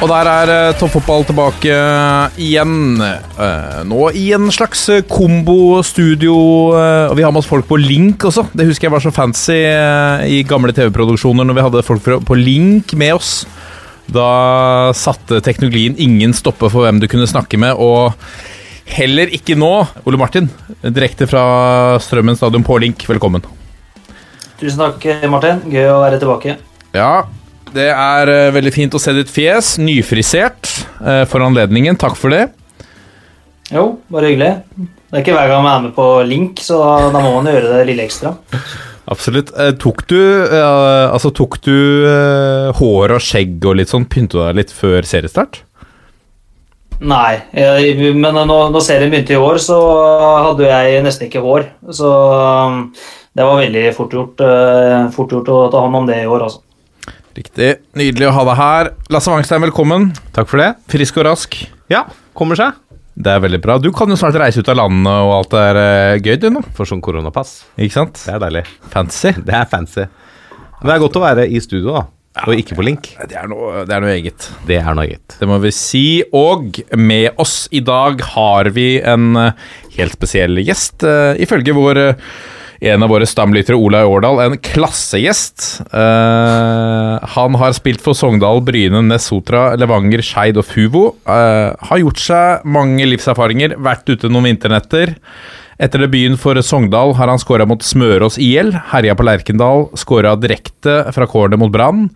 Og der er eh, toppfotball tilbake igjen. Eh, nå i en slags kombo-studio. eh, og vi har med oss folk på link også. Det husker jeg var så fancy eh, i gamle TV-produksjoner når vi hadde folk på link med oss. Da satte teknologien ingen stopper for hvem du kunne snakke med, og heller ikke nå. Ole Martin, direkte fra Strømmen stadion på link, velkommen. Tusen takk, Martin. Gøy å være tilbake. Ja, det er uh, veldig fint å se ditt fjes. Nyfrisert uh, for anledningen. Takk for det. Jo, bare hyggelig. Det er ikke hver gang man er med på link, så da må man gjøre det lille ekstra. Absolutt. Eh, tok du, eh, altså, tok du eh, hår og skjegg og litt sånn, pynta deg litt før seriestart? Nei, jeg, men når, når serien begynte i år, så hadde jeg nesten ikke hår. Så um, det var veldig fort gjort, eh, fort gjort å ta hånd om det i år, altså. Riktig. Nydelig å ha deg her. Lasse Wangstein, velkommen. Takk for det. Frisk og rask. Ja, kommer seg. Det er veldig bra. Du kan jo snart reise ut av landet, og alt er eh, gøy, du nå. For sånn koronapass. Ikke sant? Det er deilig. Fancy. Det er fancy. Men det er godt å være i studio, da. Og ikke på link. Det er noe, det er noe eget. Det er noe eget. Det må vi si. Og med oss i dag har vi en eh, helt spesiell gjest. eh, ifølge vår en av våre stamlyttere, Olai Årdal, en klassegjest. Uh, han har spilt for Sogndal, Bryne, Nesotra, Levanger, Skeid og Fuvo. Uh, har gjort seg mange livserfaringer, vært ute noen vinternetter. Etter debuten for Sogndal har han skåra mot Smørås IL, herja på Lerkendal, skåra direkte fra corner mot Brann.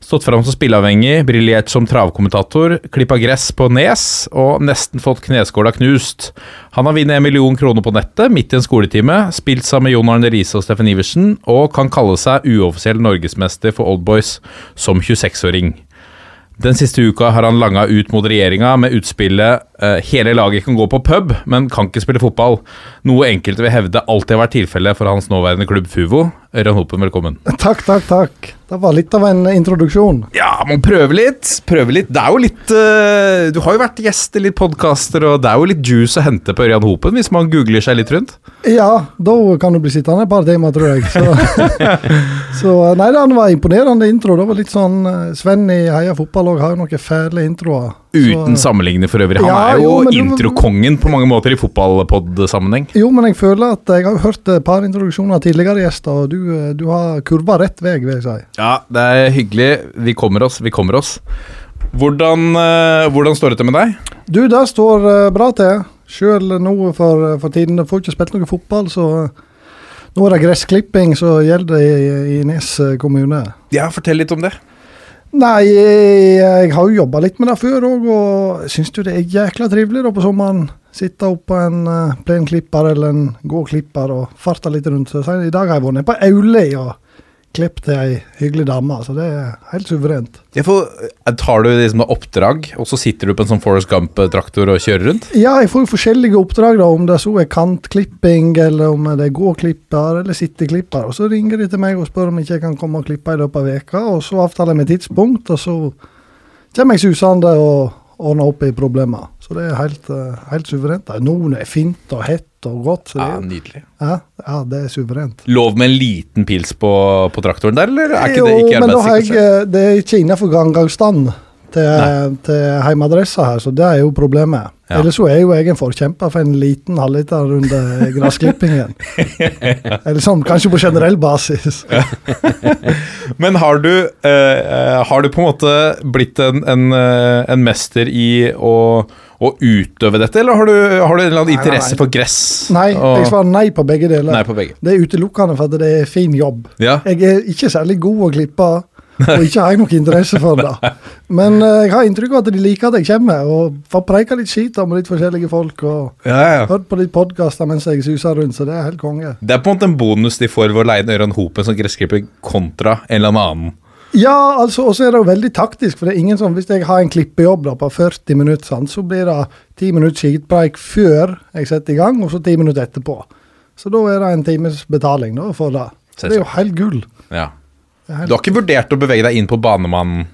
Stått fram som spilleavhengig, briljert som travkommentator, klippa gress på Nes og nesten fått kneskåla knust. Han har vunnet en million kroner på nettet midt i en skoletime, spilt sammen med Jon Arne Riise og Steffen Iversen, og kan kalle seg uoffisiell norgesmester for Oldboys som 26-åring. Den siste uka har han langa ut mot regjeringa med utspillet 'Hele laget kan gå på pub, men kan ikke spille fotball'. Noe enkelte vil hevde alltid har vært tilfellet for hans nåværende klubb Fuvo. Ørjan Hopen, velkommen. Takk, takk, takk. Det var litt av en introduksjon. Ja, man prøver litt. Prøver litt. Det er jo litt uh, Du har jo vært gjest i litt podkaster, og det er jo litt juice å hente på Ørjan Hopen hvis man googler seg litt rundt. Ja, da kan du bli sittende et par timer, tror jeg. Så, så nei, det var imponerende intro. Det var litt sånn eh, Sven i Heia Fotball òg har jo noen fæle introer. Uten Så- sammenligning for øvrig. Han Ja, er jo, jo, introkongen på mange måter i fotballpod-sammenheng. Jo, men jeg føler at jeg har hørt et par introduksjoner av tidligere gjester, og du, eh, du har kurva rett vei, vil jeg si. Ja, det er hyggelig. Vi kommer oss, vi kommer oss. Hvordan, eh, hvordan står det til med deg? Du, det står eh, bra til. Sjøl nå for, for tiden. Jeg får ikke spilt noe fotball, så nå er det gressklipping som gjelder i, i Nes kommune. Ja, Fortell litt om det. Nei, jeg, har jo jobba litt med det før òg, og syns jo det er jækla trivelig da på sommeren. Sitte oppå en uh, plenklipper eller en gåklipper og farte litt rundt. Så I dag har jeg vært nede på Auli og klippet til ei hyggelig dame, så det er helt suverent. Ja, får, eh, tar du liksom oppdrag, og så sitter du på en sånn Forest Gump-traktor og kjører rundt? Ja, jeg får jo forskjellige oppdrag, da, om det så er kantklipping, eller om det er gåklipper eller sitteklipper. Og så ringer de til meg og spør om ikke jeg kan komme og klippe i løpet av veka, og så avtaler med tidspunkt, og så kommer jeg susende og ordner opp i problemer. Så det er helt, eh, helt suverent. Noen er fint og hett og godt. Så det, Ja, Nydelig. ja, ja, det er suverent. Lov med en liten pils på, på traktoren der, eller er ikke jo, det ikke men da har jeg, eh, det er ikke innenfor gangavstand til, til heimeadressa her, så det er jo problemet. Ja. Ellers så er jo jeg en forkjemper for en liten halvliter under gressklippingen. Eller sånn, kanskje på generell basis. Men har du, eh, har du på en måte blitt en, en, eh, en mester i å, å utøve dette, eller har du, har du en eller annen Nei, nei, interesse nei. for gress? Nei, Og- jeg svarer nei på begge deler. Nei på begge. Det er utelukkende for at det er fin jobb. Ja. Jeg er ikke særlig god å klippe, og ikke har jeg noe interesse for det. Men uh, jeg har inntrykk av at de liker at jeg kommer, og får preika litt skit om litt forskjellige folk. og Ja, ja. Hørt på litt podkaster mens jeg suser rundt, så det er helt konge. Det er på en måte en bonus de får ved å leie inn Ørjan Hopen som gressklipper kontra en eller annen. Ja, altså, og så er det jo veldig taktisk, for det er ingen som, hvis jeg har en klippejobb da, på 40 minutter, sant, så blir det 10 minutter skitpreik før jeg setter i gang, og så 10 minutter etterpå. Så da er det en times betaling da, for det. Så det er jo helt gull. Ja. Du har ikke vurdert å bevege deg inn på banemannen?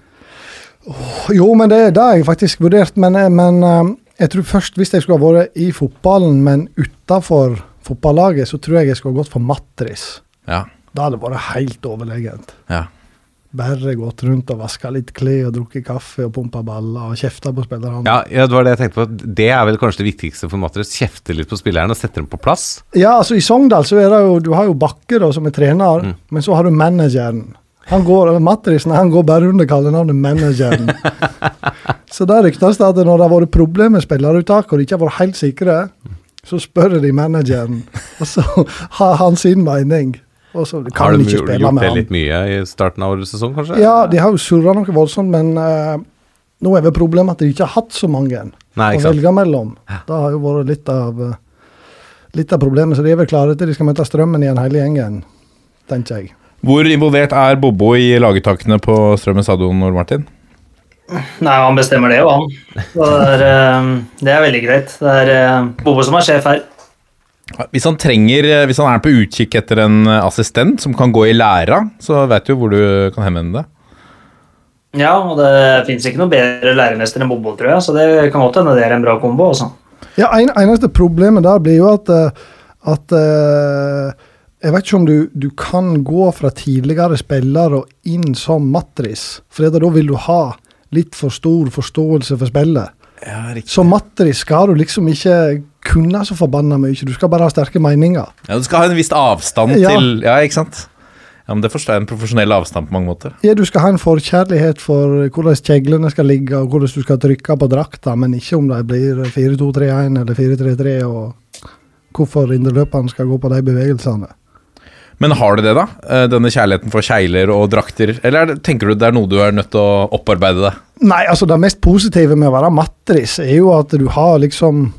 Jo, men det, det har jeg faktisk vurdert. Men, men eh, jeg tror først, hvis jeg skulle ha vært i fotballen, men utafor fotballaget, så tror jeg jeg skulle ha gått for matris. Ja. Da hadde det vært helt overlegent. ja. Bare gått rundt og vaska litt klær og drukket kaffe og pumpa baller og kjefta på spillerne. Ja, ja, det var det jeg tenkte på. Det er vel kanskje det viktigste for Matris. Kjefte litt på spillerne og sette dem på plass. Ja, altså I Sogndal så er det jo Du har jo Bakke da, som er trener, Mm. men så har du manageren. Han går, Matrisen han går bare under kallenavnet manageren. så det ryktes det at når det har vært problemer med spilleruttak, og de ikke har vært helt sikre, så spør de manageren, og så har han sin mening. Og så kan Har de de ikke gjort spille med det litt mye i starten av årets sesong, kanskje? Ja, de har jo surra noe voldsomt, men uh, nå er vel problemet at de ikke har hatt så mange Nei, å velge mellom. Det har jo vært litt av, eh, litt av problemet, så de er vel klare til de skal møte strømmen igjen, hele gjengen, tenker jeg. Hvor involvert er Bobo i lagetakene på Strømmen stadion, Ole Martin? Nei, han bestemmer det jo, han. Så det, er, eh, det er veldig greit. Det er eh, Bobo som er sjef her. Hvis han trenger, hvis han er på utkikk etter en assistent som kan gå i læra, så vet du hvor du kan henvende deg. Ja, og det fins ikke noe bedre læremester enn Bobo, tror jeg, så det kan godt hende det er en bra kombo. Også. Ja, en, eneste problemet der blir jo at, eh, at eh, Jeg vet ikke om du, du kan gå fra tidligere spiller og inn som matris, for da vil du ha litt for stor forståelse for spillet. Ja, riktig. Som matris skal du liksom ikke kunne så forbanna mye, du skal bare ha sterke meninger. Ja, du skal ha en viss avstand Ja. til Ja, ikke sant? Ja, men Det forstår jeg. En profesjonell avstand på mange måter. Ja, Du skal ha en forkjærlighet for hvordan kjeglene skal ligge og hvordan du skal trykke på drakta, men ikke om de blir 4-2-3-1 eller 4-3-3 og hvorfor indreløperne skal gå på de bevegelsene. Men har du det, da? Eh, Denne kjærligheten for kjegler og drakter? Eller er tenker du det er noe du er nødt til å opparbeide deg? Nei, altså det mest positive med å være matris er jo at du har liksom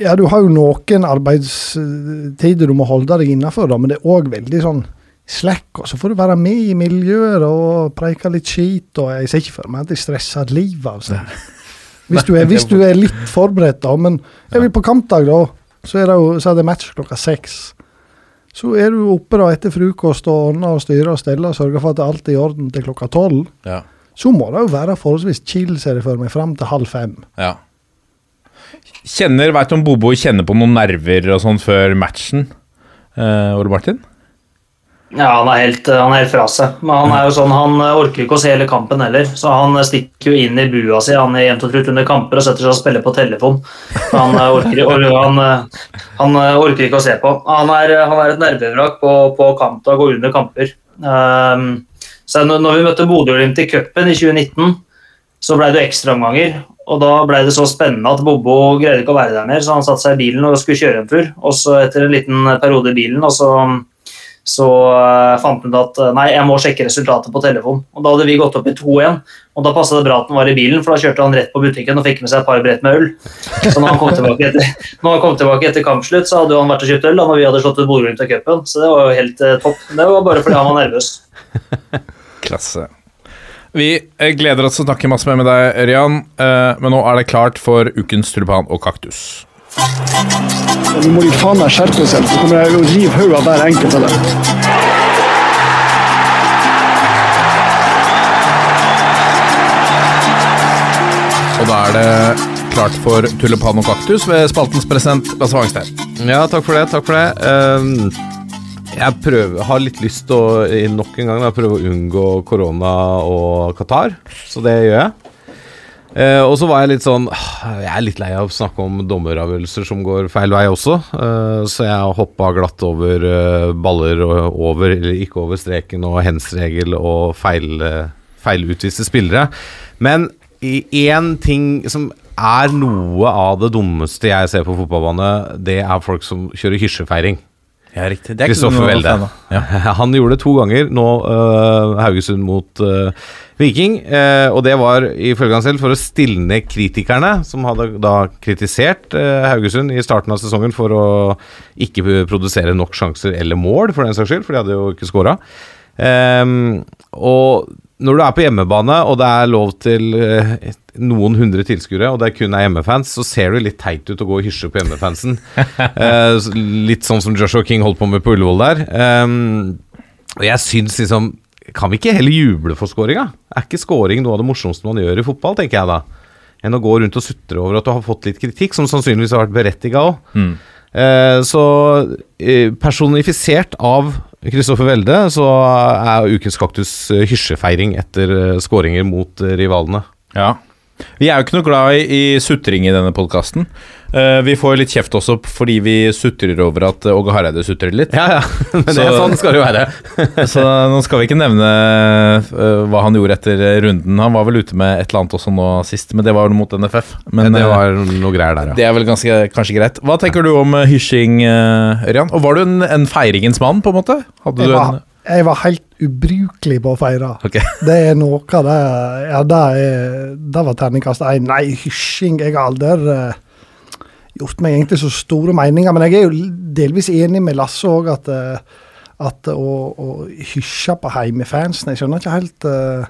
Ja, du har jo noen arbeidstider du må holde deg innafor, men det er òg veldig sånn slack, og så får du være med i miljøet og preike litt skit, og jeg ser ikke for meg at jeg stresser livet av seg. Hvis du, er, hvis du er litt forberedt, da. Men jeg vil på kampdag, da, så er det jo så er det match klokka seks. Så er du oppe da etter frokost og ordner og styrer og steller og sørger for at alt er i orden til klokka tolv. Ja. Så må det jo være forholdsvis chill, ser jeg for meg, fram til halv fem. ja. Kjenner, Veit du om Bobo kjenner på noen nerver og sånn før matchen? Eh, Ole Martin? Ja, han er, helt, han er helt fra seg. Men han er jo sånn, han orker ikke å se hele kampen heller. Så han stikker jo inn i bua si han er jevnt og trutt under kamper og setter seg og spiller på telefon. Han orker, or, han, han orker ikke å se på. Han er, han er et nervevrak på, på kampdag og under kamper. Um, så når vi møtte Bodø-Glimt i cupen i 2019, så ble det jo ekstraomganger. Og da ble det så spennende at Bobo greide ikke å være der mer, så han satte seg i bilen og skulle kjøre en tur. Og så etter en liten periode i bilen, og så så eh, fant han ut at eh, nei, jeg må sjekke resultatet på telefon. Og Da hadde vi gått opp i 2-1, og da passet det bra at han var i bilen, for da kjørte han rett på butikken og fikk med seg et par brett med øl. Så når han kom tilbake etter, kom tilbake etter kampslutt, så hadde han vært og kjøpt øl da når vi hadde slått ut Bodø-Glimt av cupen. Så det var jo helt eh, topp. Det var bare fordi han var nervøs. Klasse. Vi gleder oss til å snakke masse mer med deg, eh, men nå er det klart for ukens tulipan og kaktus. Nå må de faen meg skjerpe seg, så kommer jeg å rive hodet av hver enkelt av dem. Og da er det klart for tulipan og kaktus ved spaltens president Lasse Wangstein. Ja, takk for det. Takk for det. Ehm, jeg prøver, har litt lyst til å i nok en gang da, prøve å unngå korona og Qatar, så det gjør jeg. Eh, og så var jeg litt sånn Jeg er litt lei av å snakke om dommeravgjørelser som går feil vei også, eh, så jeg hoppa glatt over eh, baller og over eller ikke over streken og hens-regel og feil, eh, feilutviste spillere. Men én ting som er noe av det dummeste jeg ser på fotballbane, det er folk som kjører hysjefeiring. Ja, riktig. Er Kristoffer Welde. Ja. Han gjorde det to ganger nå, uh, Haugesund mot uh, Viking. Uh, og det var ifølge han selv for å stilne kritikerne, som hadde da kritisert Haugesund i starten av sesongen for å ikke produsere nok sjanser eller mål, for den saks skyld, for de hadde jo ikke scora. Ehm, og når du er på hjemmebane, og det er lov til eh, noen hundre tilskuere, og det kun er hjemmefans, så ser det litt teit ut å gå og hysje på hjemmefansen. Eh, litt sånn som Joshua King holdt på med på Ullevål der. Ehm, og jeg syns liksom Kan vi ikke heller juble for skåringa? Er ikke skåring noe av det morsomste man gjør i fotball, tenker jeg da? Enn å gå rundt og sutre over at du har fått litt kritikk, som sannsynligvis har vært berettiga òg. Eh, så eh, personifisert av Kristoffer Welde, så er Ukens kaktus hysjefeiring etter eh, skåringer mot eh, rivalene. Ja. Vi er jo ikke noe glad i, i sutring i denne podkasten. vi får litt kjeft også fordi vi sutrer over at eh, Åge Hareide sutrer litt. Ja, ja, men det Så- er sånn skal det jo være. Så nå skal vi ikke nevne uh, hva han gjorde etter runden. Han var vel ute med et eller annet også nå sist, men det var mot NFF. Men det eh, var noe greier der, ja. det er vel ganske, kanskje greit. Hva tenker du om eh, hysjing, uh, Ørjan? Og var du en, en feiringens mann, på en måte? Hadde du var, en jeg var helt ubrukelig på å feire. Ok. Det er noe av det Ja, det, er, det var terningkast én. Nei, hysjing Jeg har aldri uh, gjort meg egentlig så store meninger, men jeg er jo delvis enig med Lasse òg at, uh, at å, å hysje på heimefansen Jeg skjønner ikke helt uh,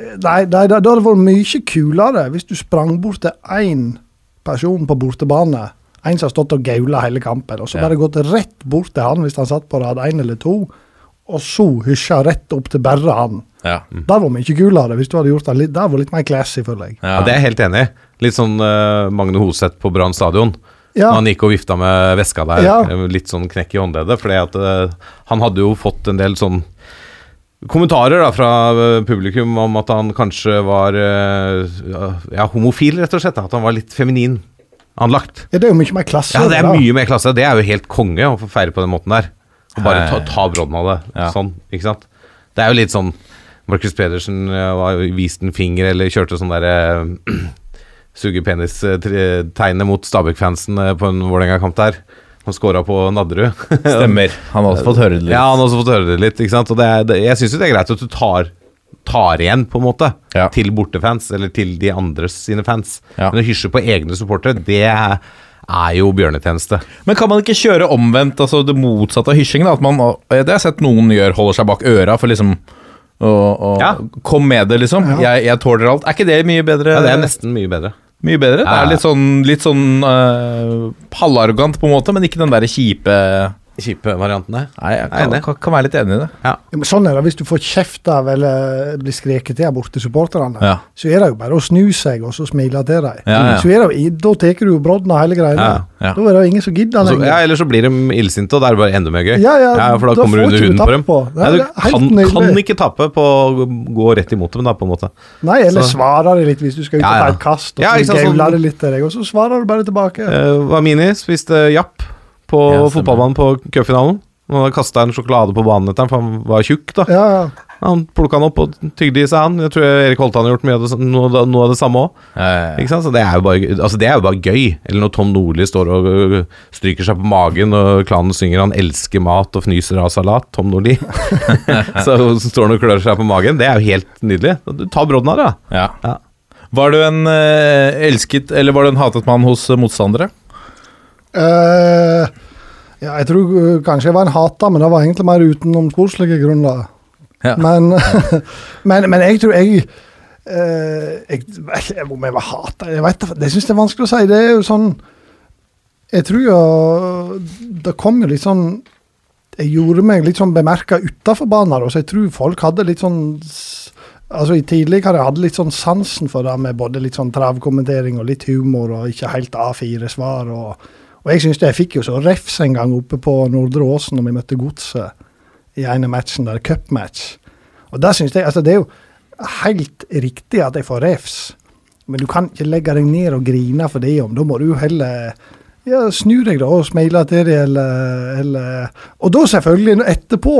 Nei, det, det, det hadde vært mye kulere hvis du sprang bort til én person på bortebane. En som har stått og gaula hele kampen, og så Ja. bare gått rett bort til han hvis han satt på rad én eller to, og så hysja rett opp til bare han. Ja. Det var ikke kulere hvis du hadde gjort det litt, det var litt mer classy, føler jeg. Ja, Det er jeg helt enig i. Litt sånn uh, Magne Hoseth på Brann stadion. Ja, Når han gikk og vifta med veska der, Ja. litt sånn knekk i håndleddet. Fordi at eh, han hadde jo fått en del sånn kommentarer da fra eh, publikum om at han kanskje var ja, homofil, rett og slett. At han var litt feminin anlagt. ja, det er jo mye mer klasse. Ja, det er da. mye mer klasse. Det er jo helt konge å få feire på den måten der. Og bare ta, ta brodden av det. Ja. Sånn, ikke sant. Det er jo litt sånn Marcus Pedersen eh, var jo vist en finger eller kjørte sånn derre Suge penis-tegnet mot Stabæk-fansen eh, på en Vålerenga-kamp der. Han scora på Nadderud. Stemmer. Han har også fått høre det litt. Ja, han har også fått høre det litt. ikke sant? Og det er, det, jeg syns jo det er greit at du tar, tar igjen, på en måte, Ja. til bortefans, eller til de andres sine fans. Ja. Men å hysje på egne supportere, det er jo bjørnetjeneste. Men kan man ikke kjøre omvendt, altså det motsatte av hysjing? At man, det har jeg sett noen gjør, holder seg bak øra for liksom å, å Ja. Kom med det, liksom. Ja. Jeg, jeg tåler alt. Er ikke det mye bedre? Ja, det er nesten mye bedre. Mye bedre? Det er litt sånn, litt sånn uh, halvarrogant på en måte, men ikke den der kjipe Kjipe variantene. Nei, jeg Jeg kan, enig. kan, kan være litt enig i det. Ja, men sånn er det hvis du får kjeft av eller blir skreket til av bortesupporterne. Ja. Så er det jo bare å snu seg og så smile til dem. Ja, ja. Så er det, Da tar du jo brodden av hele greia. Ja, ja. Da er det jo ingen som gidder lenger. ja, Eller så blir de illsinte, og da er det bare enda mer gøy. Ja, ja, for da, da kommer du under huden på dem. på. Det Nei, du kan, kan ikke tappe på å gå rett imot dem, da, på en måte. Nei, eller Så- svarer de litt hvis du skal ut og Ja, ja. ta et kast, og så sånn- gauler de litt til deg, og så svarer du bare tilbake. Uh, Vamini spiste japp på Ja, fotballbanen på cupfinalen. Han hadde kasta en sjokolade på banen etter ham, for han var tjukk, da. Ja, ja. Han plukka den opp og tygde i seg, han. Jeg tror Erik Holtan har gjort mye av det, noe, noe av det samme òg. Ikke sant? Så det er, bare, altså det er jo bare gøy. Eller når Tom Nordli står og øh, stryker seg på magen, og klanen synger 'Han elsker mat og fnyser av salat', Tom Nordli. så, så står han og klør seg på magen. Det er jo helt nydelig. Ta brodden av det, da. Ja. Ja. Var du en eh, elsket, eller var du en hatet mann hos eh, motstandere? Eh, ja, jeg tror eh, kanskje jeg var en hater, men det var egentlig mer utenomsportslige grunner. Ja. Men, men, men jeg tror jeg uh, jeg, jeg, Om jeg var hater Jeg vet det syns jeg er vanskelig å si. Det er jo sånn Jeg tror jo Det kom jo litt sånn Jeg gjorde meg litt sånn bemerka utafor banen, så jeg tror folk hadde litt sånn Altså i Tidligere jeg hadde litt sånn sansen for det med både litt sånn travkommentering og litt humor og ikke helt A4-svar. og og jeg synes jeg fikk jo så refs en gang oppe på Nordre Åsen når vi møtte Godset i ene matchen, der cupmatch. Og der synes jeg, altså Det er jo helt riktig at jeg får refs, men du kan ikke legge deg ned og grine for det om. Da må du heller ja, snu deg da og smile til dem, eller, eller Og da selvfølgelig etterpå.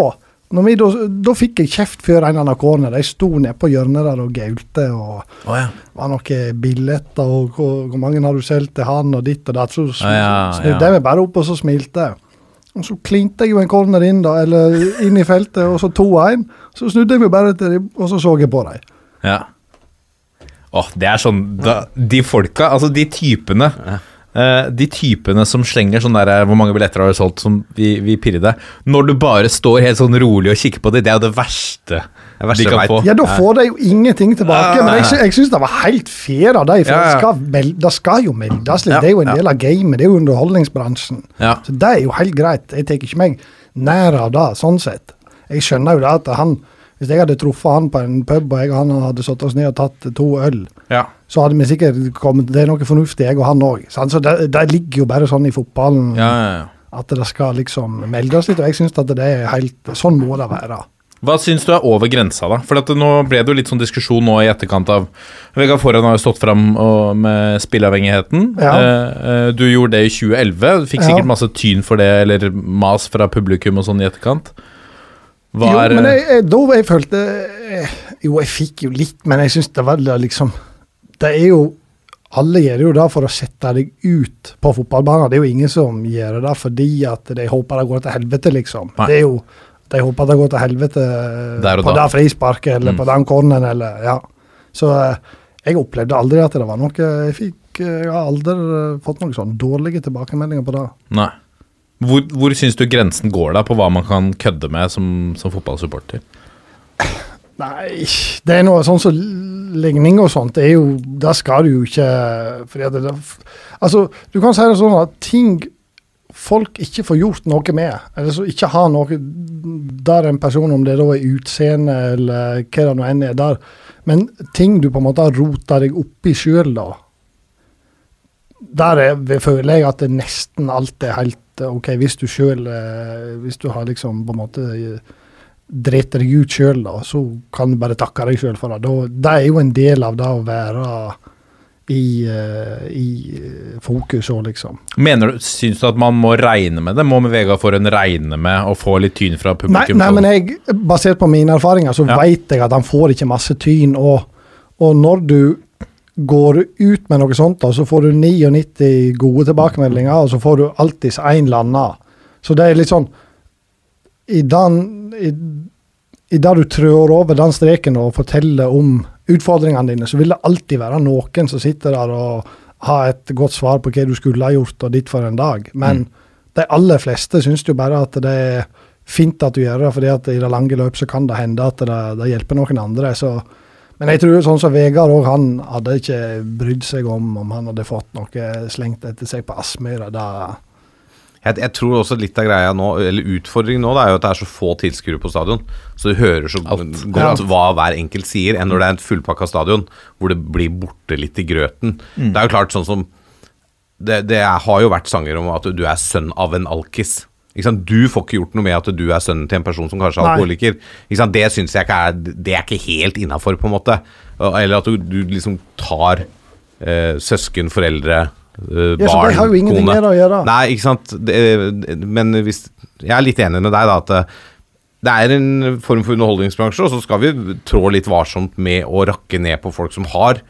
Når vi, da, da fikk jeg kjeft før en annen corner. De sto nede på hjørnet der og gaulte. og Oh, ja. var noen billetter, og hvor, hvor mange har du solgt til han, og ditt og datt. Så sn- Ja, ja, snudde ja. jeg meg bare opp og så smilte. Og så klinte jeg jo en corner inn, da, eller inn i feltet, og så 2-1. Så snudde jeg meg bare til dem, og så så jeg på dem. Ja. Åh, det er sånn da, De folka, altså de typene eh, De typene som slenger sånn der eh, Hvor mange billetter har du solgt som vi, vi pirrer? Når du bare står helt sånn rolig og kikker på det, det er jo det verste, Det verste de kan få. Ja, da får de jo ingenting tilbake, Ja, men jeg, jeg syns det var helt fair av dem. For Ja, ja. det, skal det skal jo meldes litt. Ja, Det er jo en ja. del av gamet, det er jo underholdningsbransjen. Ja. Så det er jo helt greit. Jeg tar ikke meg nær av det, sånn sett. Jeg skjønner jo det at han Hvis jeg hadde truffet han på en pub, og jeg og han hadde satt oss ned og tatt to øl, Ja. så hadde vi sikkert kommet Det er noe fornuftig, jeg og han òg. Så det, det ligger jo bare sånn i fotballen Ja, ja, ja. at det skal liksom meldes litt, og jeg syns at det er helt Sånn må det være. Hva syns du er over grensa, da? For nå ble det jo litt sånn diskusjon nå i etterkant av Vegard Forhen har jo stått fram med spilleavhengigheten. Ja. Eh, eh, du gjorde det i 2011. Du fikk sikkert masse tyn for det, eller mas fra publikum og sånn i etterkant. Hva jo, men jeg, jeg, da jeg følte eh, Jo, jeg fikk jo litt, men jeg syns det var liksom Det er jo Alle gjør det jo det for å sette deg ut på fotballbanen. Det er jo ingen som gjør det fordi at de håper det går til helvete, liksom. Nei. Det er jo De håper det går til helvete og på da. det frisparket eller Mm. på den corneren eller Ja. Så eh, jeg opplevde aldri at det var noe Jeg fikk eh, Jeg har aldri eh, fått noen sånn dårlige tilbakemeldinger på det. Nei. Hvor, hvor syns du grensen går da på hva man kan kødde med som, som fotballsupporter? Nei, det er noe sånn som ligning og sånt, det er jo Da skal du jo ikke det, Altså, du kan si det sånn at ting folk ikke får gjort noe med, eller så ikke har noe der en person, om det da er utseende eller hva det nå enn er der, men ting du på en måte har rota deg oppi sjøl, da. Der er, føler jeg at det nesten alt er helt OK, hvis du sjøl Hvis du har liksom på en måte driter deg ut sjøl, da, så kan du bare takke deg sjøl for det. Da, det er jo en del av det å være i, eh, i eh, fokus òg, liksom. Mener du, Syns du at man må regne med det? Må Vegard Forhen regne med å få litt tyn fra publikum? nei, nei men jeg, basert på mine erfaringer, så Ja. vet jeg at han får ikke masse tyn. Og, og når du går du ut med noe sånt, da, så får du 99 gode tilbakemeldinger, og så får du alltids en eller annen. Så det er litt sånn I den i, i det du trår over den streken og forteller om utfordringene dine, så vil det alltid være noen som sitter der og har et godt svar på hva du skulle ha gjort og ditt for en dag. Men de aller fleste syns jo bare at det er fint at du gjør det, fordi at i det lange løp så kan det hende at det, det hjelper noen andre. Så, men jeg tror sånn som Vegard òg, han hadde ikke brydd seg om om han hadde fått noe slengt etter seg på Aspmyra. Jeg, jeg tror også litt av greia nå, eller utfordringen nå, det er jo at det er så få tilskuere på stadion. Så du hører så Alt. godt hva hver enkelt sier, enn når det er et fullpakka stadion hvor det blir borte litt i grøten. Det er jo klart sånn som det, det har jo vært sanger om at du er sønn av en alkis. Du får ikke gjort noe med at du er sønnen til en person som kanskje er alkoholiker. Det syns jeg ikke er Det er ikke helt innafor, på en måte. Eller at du, du liksom tar eh, søsken, foreldre, eh, Ja, barn, det har jo ingenting kone. med det å gjøre. Nei, ikke sant. Det, men hvis Jeg er litt enig med deg, da, at det, det er en form for underholdningsbransje, og så skal vi trå litt varsomt med å rakke ned på folk som har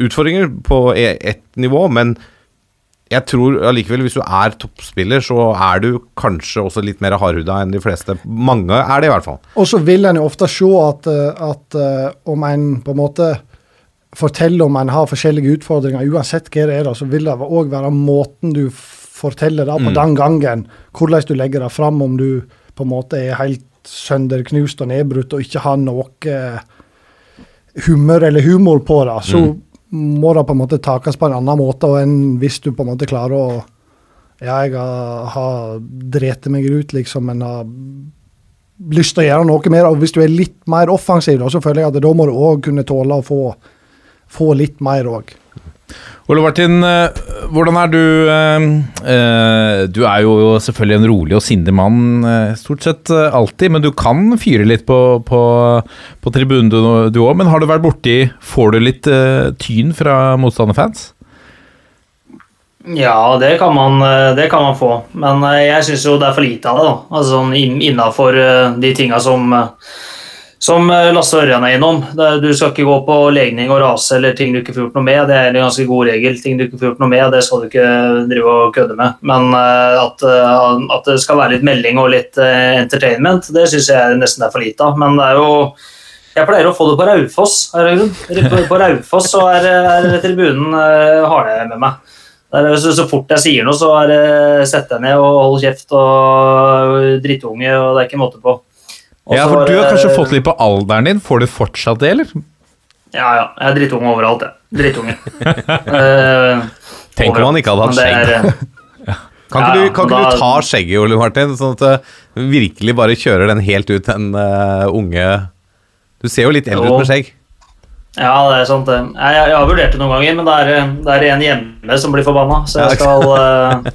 utfordringer på et ett nivå, men jeg tror allikevel, hvis du er toppspiller, så er du kanskje også litt mer hardhuda enn de fleste. Mange er det, i hvert fall. Og så vil en jo ofte se at, eh, at eh, om en på en måte forteller om en har forskjellige utfordringer, uansett hva det er, så vil det òg være måten du forteller det på den gangen. Hvordan du legger det fram, om du på en måte er helt sønderknust og nedbrutt og ikke har noe humør eller humor på det, så må det på en måte takes på en annen måte enn hvis du på en måte klarer å Ja, jeg har, dreti meg ut, liksom, men har lyst til å gjøre noe mer. Og hvis du er litt mer offensiv, da, så føler jeg at da må du òg kunne tåle å få, få litt mer òg. Ole Martin, eh, hvordan er du eh, eh, Du er jo selvfølgelig en rolig og sindig mann stort sett alltid, men du kan fyre litt på, på, på tribunen du òg. Men har du vært borti Får du litt tyn fra motstanderfans? Ja, det kan man, det kan man få. Men jeg syns jo det er for lite av det. da. Altså sånn Innafor de tinga som, som eh, Lasse Ørjan er innom. Du skal ikke gå på legning og rase eller ting du ikke får gjort noe med. Det er en ganske god regel. Ting du ikke får gjort noe med, det skal du ikke drive og kødde med. Men eh, at, eh, at det skal være litt melding og litt entertainment, det syns jeg nesten er for lite av. Men det er jo jeg pleier å få det på Raufoss. På, Raufoss så er, er tribunen har det med meg. Så, så fort jeg sier noe, så er det sett deg ned og hold kjeft og drittunge, og det er ikke måte på. Og Ja, for du har kanskje fått litt på alderen din. Får du fortsatt det, eller? Ja, ja. Jeg er drittunge overalt, jeg. Drittunge. Eh, Tenk om han ikke hadde hatt skjegg. er, eh, Kan ikke, Ja, du, kan ikke da- du ta skjegget, Ole Martin, sånn at du virkelig bare kjører den helt ut, den uh, unge Du ser jo litt eldre Jo. ut med skjegg. Ja, det er sant. det. Jeg, jeg, jeg har vurdert det noen ganger, men det er, det er en hjemme som blir forbanna, så jeg skal, uh,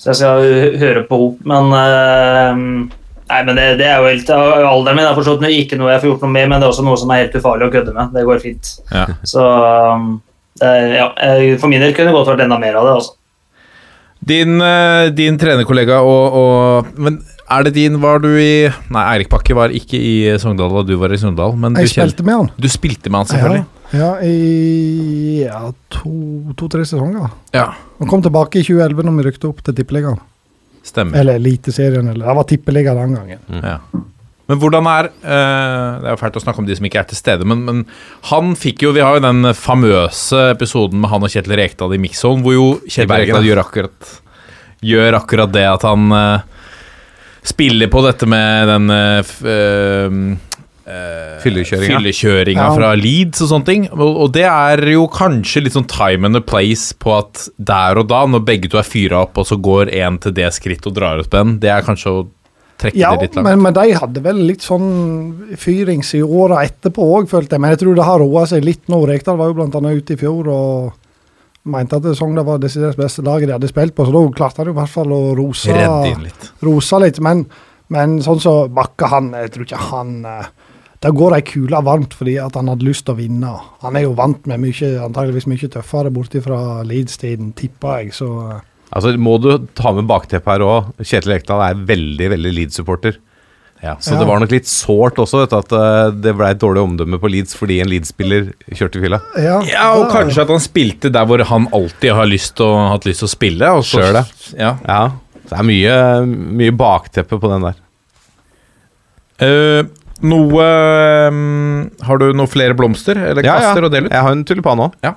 så jeg skal høre på henne. Men eh, Nei, men det, det er jo helt Alderen min er forstått ikke noe jeg får gjort noe med, men det er også noe som er helt ufarlig å kødde med. Det går fint. Ja. Så um, ja, for min del kunne det godt vært enda mer av det. altså. Din, eh, din trenerkollega og, og Men er det din Var du i Nei, Eirik Bakke var ikke i Sogndal da du var i Sogndal, men du, Jeg spilte med han. du spilte med han, selvfølgelig. Ja, ja i ja, to-tre sesonger. Ja, Han kom tilbake i 2011 når vi rykte opp til Tippeligaen. Stemmer. Eller Eliteserien, eller Det var tippeliga den gangen. Ja. Men hvordan er uh, Det er jo fælt å snakke om de som ikke er til stede, men, men han fikk jo Vi har jo den famøse episoden med han og Kjetil Rekdal i Mixzone, hvor jo Kjetil Rekdal gjør akkurat Gjør akkurat det at han uh, spiller på dette med den eh, eh, eh, Fyllekjøringa. fyllekjøringa Ja. fra Leeds og sånne ting. Og, og det er jo kanskje litt sånn time and a place på at der og da, når begge to er fyra opp, og så går én til det skrittet og drar ut på den, det er kanskje å trekke Ja, det litt langt. men, men de hadde vel litt sånn fyrings i åra etterpå òg, følte jeg. Men jeg tror det har roa seg litt nå. Rekdal var jo blant annet ute i fjor og mente at Sogndal var desidert beste laget de hadde spilt på, så da klarte han i hvert fall å inn litt. rose litt. Men, men sånn som Bakke, han Jeg tror ikke han Det går ei kule varmt fordi at han hadde lyst til å vinne. Han er jo vant med mye, antageligvis mye tøffere borti fra Leeds-tiden, tipper jeg. Så eh, Altså, må du ta med bakteppet her òg. Kjetil Ekdal er veldig, veldig Leeds-supporter. Ja, Så Ja. det var nok litt sårt også, vet du, at eh, det ble et dårlig omdømme på Leeds fordi en Leeds-spiller kjørte fylla. ja, Ja, og da- kanskje at han spilte der hvor han alltid har lyst til å, hatt lyst til å spille. Og så- det. Ja. Ja, så det er mye, mye bakteppe på den der. Eh, noe um, Har du noen flere blomster eller Ja, ja. å dele ut? Jeg har en tulipan òg. Ja.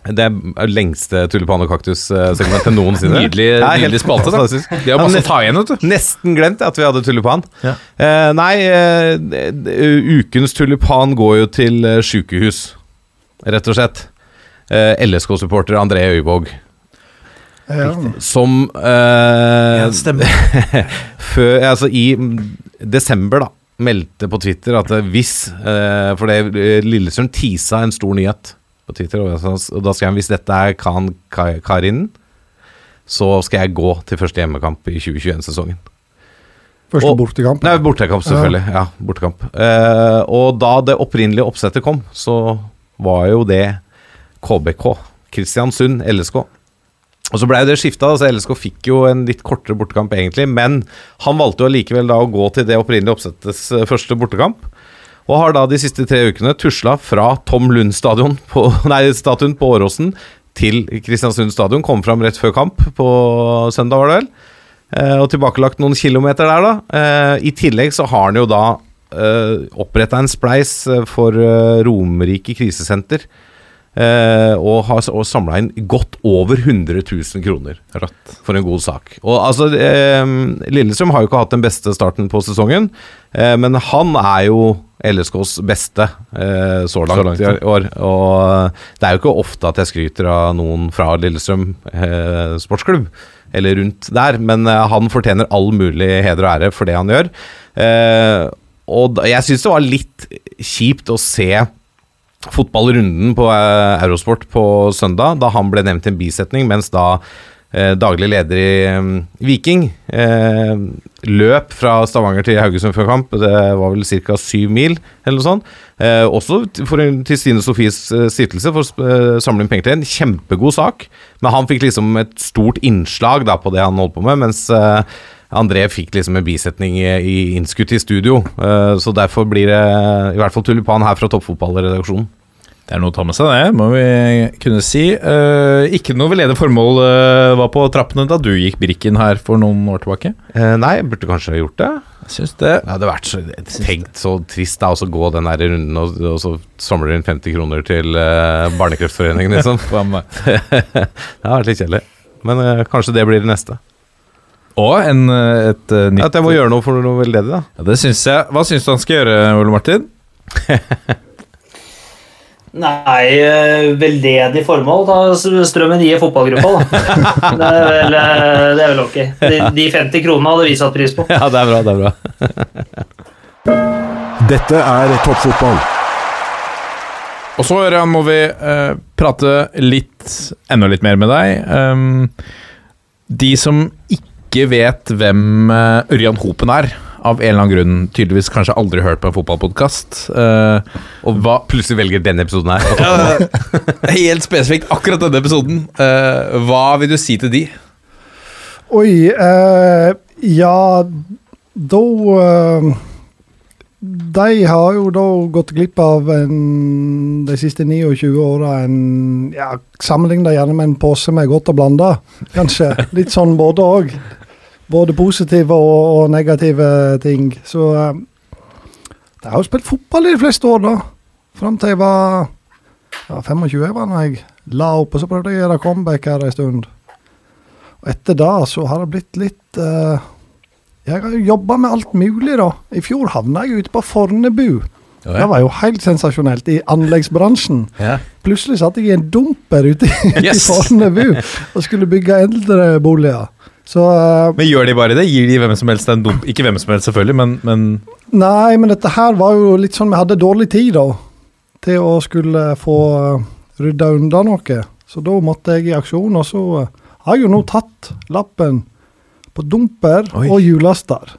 Det er lengste tulipan- og kaktussegmentet noensinne. Nydelig, nydelig spalte. da Det er masse å ta igjen, vet du. Nesten glemt at vi hadde tulipan. Ja. Uh, nei, eh, d- ukens tulipan går jo til eh, sjukehus, rett og slett. Uh, LSK-supporter André Øyvåg, ja. som ja, stemmer. før, altså I desember da meldte på Twitter at eh, hvis eh, For det eh, Lillestrøm teasa en stor nyhet på Twitter, og og da skrev han hvis dette er Khan Ka- Karin, så skal jeg gå til første hjemmekamp i 2021-sesongen. Første Og- bortekamp. Nei, bortekamp, selvfølgelig. Ja, bortekamp. Eh, og da det opprinnelige oppsettet kom, så var jo det KBK. Kristiansund, LSK. Og så blei det skifta, så LSK fikk jo en litt kortere bortekamp, egentlig. Men han valgte jo likevel da å gå til det opprinnelige oppsettets eh, første bortekamp. Og har da de siste tre ukene tusla fra Tom Lund stadion på, nei, statuen på Åråsen til Kristiansund stadion. Kom fram rett før kamp på søndag, var det vel. Eh, og tilbakelagt noen kilometer der, da. Eh, I tillegg så har han jo da uh, oppretta en spleis eh, for eh, Romerike krisesenter. Eh, og har og samla inn godt over 100 000 kroner for en god sak. Og altså, eh, Lillestrøm har jo ikke hatt den beste starten på sesongen, eh, men han er jo LSKs beste eh, så langt, Så langt, i år. Og det er jo ikke ofte at jeg skryter av noen fra Lillestrøm eh, sportsklubb, eller rundt der, men eh, han fortjener all mulig heder og ære for det han gjør. Eh, og jeg syns det var litt kjipt å se fotballrunden på eh, Eurosport på søndag, da han ble nevnt i en bisetning, mens da eh, daglig leder i eh, Viking eh, løp fra Stavanger til Haugesund før kamp. Det var vel ca. syv mil, eller noe sånt. Eh, også for, til Stine Sofies stiftelse for å samle inn penger til en kjempegod sak. Men han fikk liksom et stort innslag da på det han holdt på med, mens André fikk liksom en bisetning i, i innskutt i studio. Eh, så derfor blir det i hvert fall tulipan her fra toppfotballredaksjonen. Det er noe å ta med seg, det, må vi kunne si. Eh, ikke noe veldedig formål eh, var på trappene da du gikk Brikken her for noen år tilbake. Eh, nei, jeg burde kanskje ha gjort det. Jeg syns det. Det hadde vært så, tenkt så trist da, å gå den der runden og, og så samler du inn 50 kroner til eh, Barnekreftforeningen, liksom. Det hadde vært litt kjedelig. Men eh, kanskje det blir det neste. Og en, eh, et eh, nytt At jeg må gjøre noe for noe veldedig, da. ja, Det syns jeg. Hva syns du han skal gjøre, Ole Martin? Nei, eh, veldedig formål. Ta strømmen i fotballgruppa, da. Det er vel, det er vel ok. De, de 50 kronene hadde vi satt pris på. Ja, det er bra, det er bra. Dette er toppfotball. Og så Ørjan, må vi uh, prate litt, enda litt mer med deg. Um, de som ikke vet hvem eh, Ørjan Hopen er, av en eller annen grunn, tydeligvis kanskje aldri hørt på en fotballpodkast. Uh, Og hva plutselig velger denne episoden her. helt spesifikt akkurat denne episoden. Uh, hva vil du si til de? Oi, uh, ja Da eh, De har jo da gått glipp av en, de siste 29 åra en ja, Sammenlign det gjerne med en pose med godt og blanda, kanskje. Litt sånn både òg. Både positive og, og negative ting. Så jeg De har jo spilt fotball i de fleste år, da. Fram til jeg var ja, 25 var da jeg la opp, og så prøvde jeg å gjøre comeback her en stund. Og etter da så har det blitt litt uh, Jeg har jo jobba med alt mulig, da. I fjor havna jeg ute på Fornebu. Det var jo helt sensasjonelt i anleggsbransjen. Ja. Plutselig satt jeg i en dumper ute i Yes. Fornebu og skulle bygge eldreboliger. Så eh, Men gjør de bare det? Gir de hvem som helst en dump? Ikke hvem som helst, selvfølgelig, men, men Nei, men dette her var jo litt sånn Vi hadde dårlig tid, da. Til å skulle få uh, rydda unna noe. Så da måtte jeg i aksjon, og så eh, har jeg jo nå tatt lappen på dumper Oi. og hjullaster.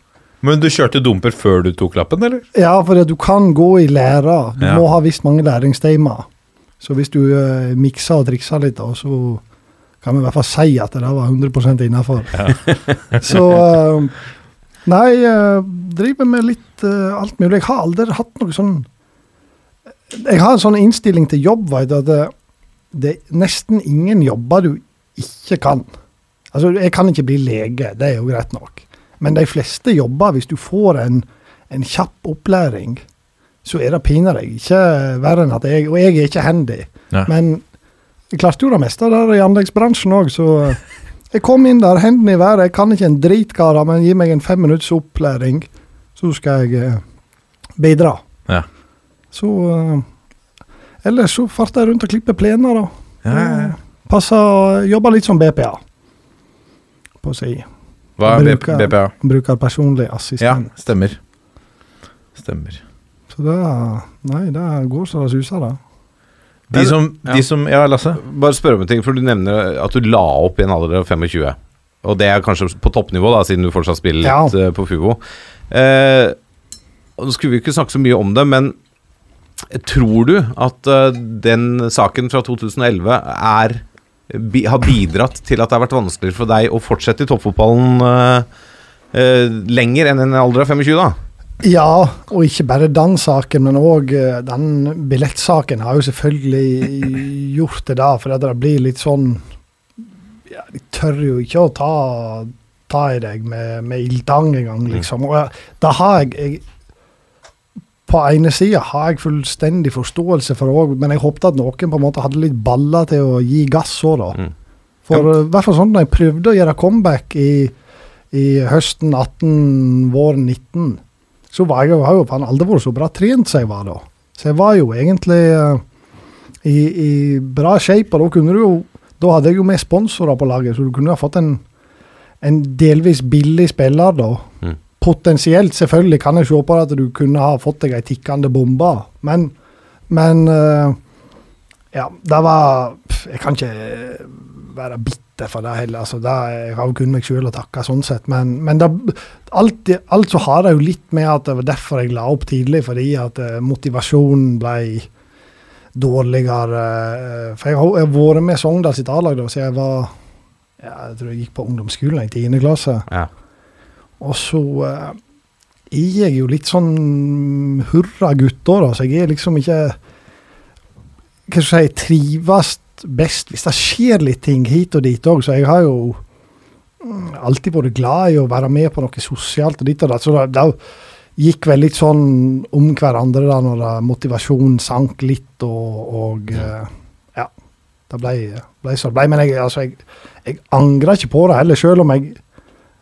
Men du kjørte dumper før du tok lappen, eller? Ja, for du kan gå i læra. Du Ja. må ha visst mange læringstimer. Så hvis du uh, mikser og trikser litt, da, så kan vi i hvert fall si at det var 100 innafor. så eh, Nei, uh, driver med litt eh, alt mulig. Jeg har aldri hatt noe sånn Jeg har en sånn innstilling til jobb, veit at det, det er nesten ingen jobber du ikke kan. Altså, jeg kan ikke bli lege, det er jo greit nok. Men de fleste jobber, hvis du får en, en kjapp opplæring, så er det pinadø ikke verre enn at jeg Og jeg er ikke handy. Nei. Men jeg klarte jo det meste der i anleggsbransjen òg, så jeg kom inn der, hendene i været. Jeg kan ikke en drit, karer, men gi meg en fem minutts opplæring, så skal jeg eh, bidra. Ja. Så eh, Ellers så farta jeg rundt og klipper plener, da. Ja, ja, ja. Passer Jobber litt som BPA, på å si. Hva er Bruker- BPA? Bruker personlig assistent. Ja, stemmer. Stemmer. Så det Nei, det går så det suser, det. De som, de som Ja, Lasse? Bare spørre om en ting, for du nevner at du la opp i en alder av 25. Og det er kanskje på toppnivå, da, siden du fortsatt spiller Ja. litt eh, på Fubo. Eh, Nå skulle vi ikke snakke så mye om det, men tror du at eh, den saken fra 2011 er bi, har bidratt til at det har vært vanskeligere for deg å fortsette i toppfotballen eh, eh, lenger enn en alder av 25, da? Ja, og ikke bare den saken, men òg den billettsaken har jo selvfølgelig gjort det da, for det blir litt sånn ja, De tør jo ikke å ta, ta i deg med, med ildtang engang, liksom. Og jeg- da har jeg, jeg På ene sida har jeg fullstendig forståelse for òg, men jeg håpte at noen på en måte hadde litt baller til å gi gass òg, da. Mm. For i hvert fall sånn da jeg prøvde å gjøre comeback i, i høsten 18, våren 19 så var jeg har jo faen aldri vært så bra trent som jeg var da. Så jeg var jo egentlig uh, i, i bra shape, og da kunne du jo Da hadde jeg jo med sponsorer på laget, så du kunne ha fått en, en delvis billig spiller da. Mm. Potensielt, selvfølgelig, kan jeg se på at du kunne ha fått deg ei tikkende bombe, men Men uh, Ja, det var Jeg kan ikke være bitter for det altså det, Jeg har jo kun meg sjøl å takke, sånn sett. Men, men det, alt, alt så har det jo litt med at det var derfor jeg la opp tidlig, fordi at eh, motivasjonen ble dårligere. eh, For jeg har, vært med Sogndal sitt A-lag da, siden jeg var ja, jeg tror jeg gikk på ungdomsskolen i 10. klasse. Ja. Og så jeg er jo litt sånn hurra gutter, da, så jeg er liksom ikke Hva skal jeg si trives best hvis det skjer litt ting hit og dit òg, så jeg har jo mm, alltid vært glad i å være med på noe sosialt og ditt og datt. Så da, det gikk vel litt sånn om hverandre da når motivasjonen sank litt og, og eh, ja. Det ble, ble så det ble. Men jeg, altså, jeg, jeg angrer ikke på det heller, selv om jeg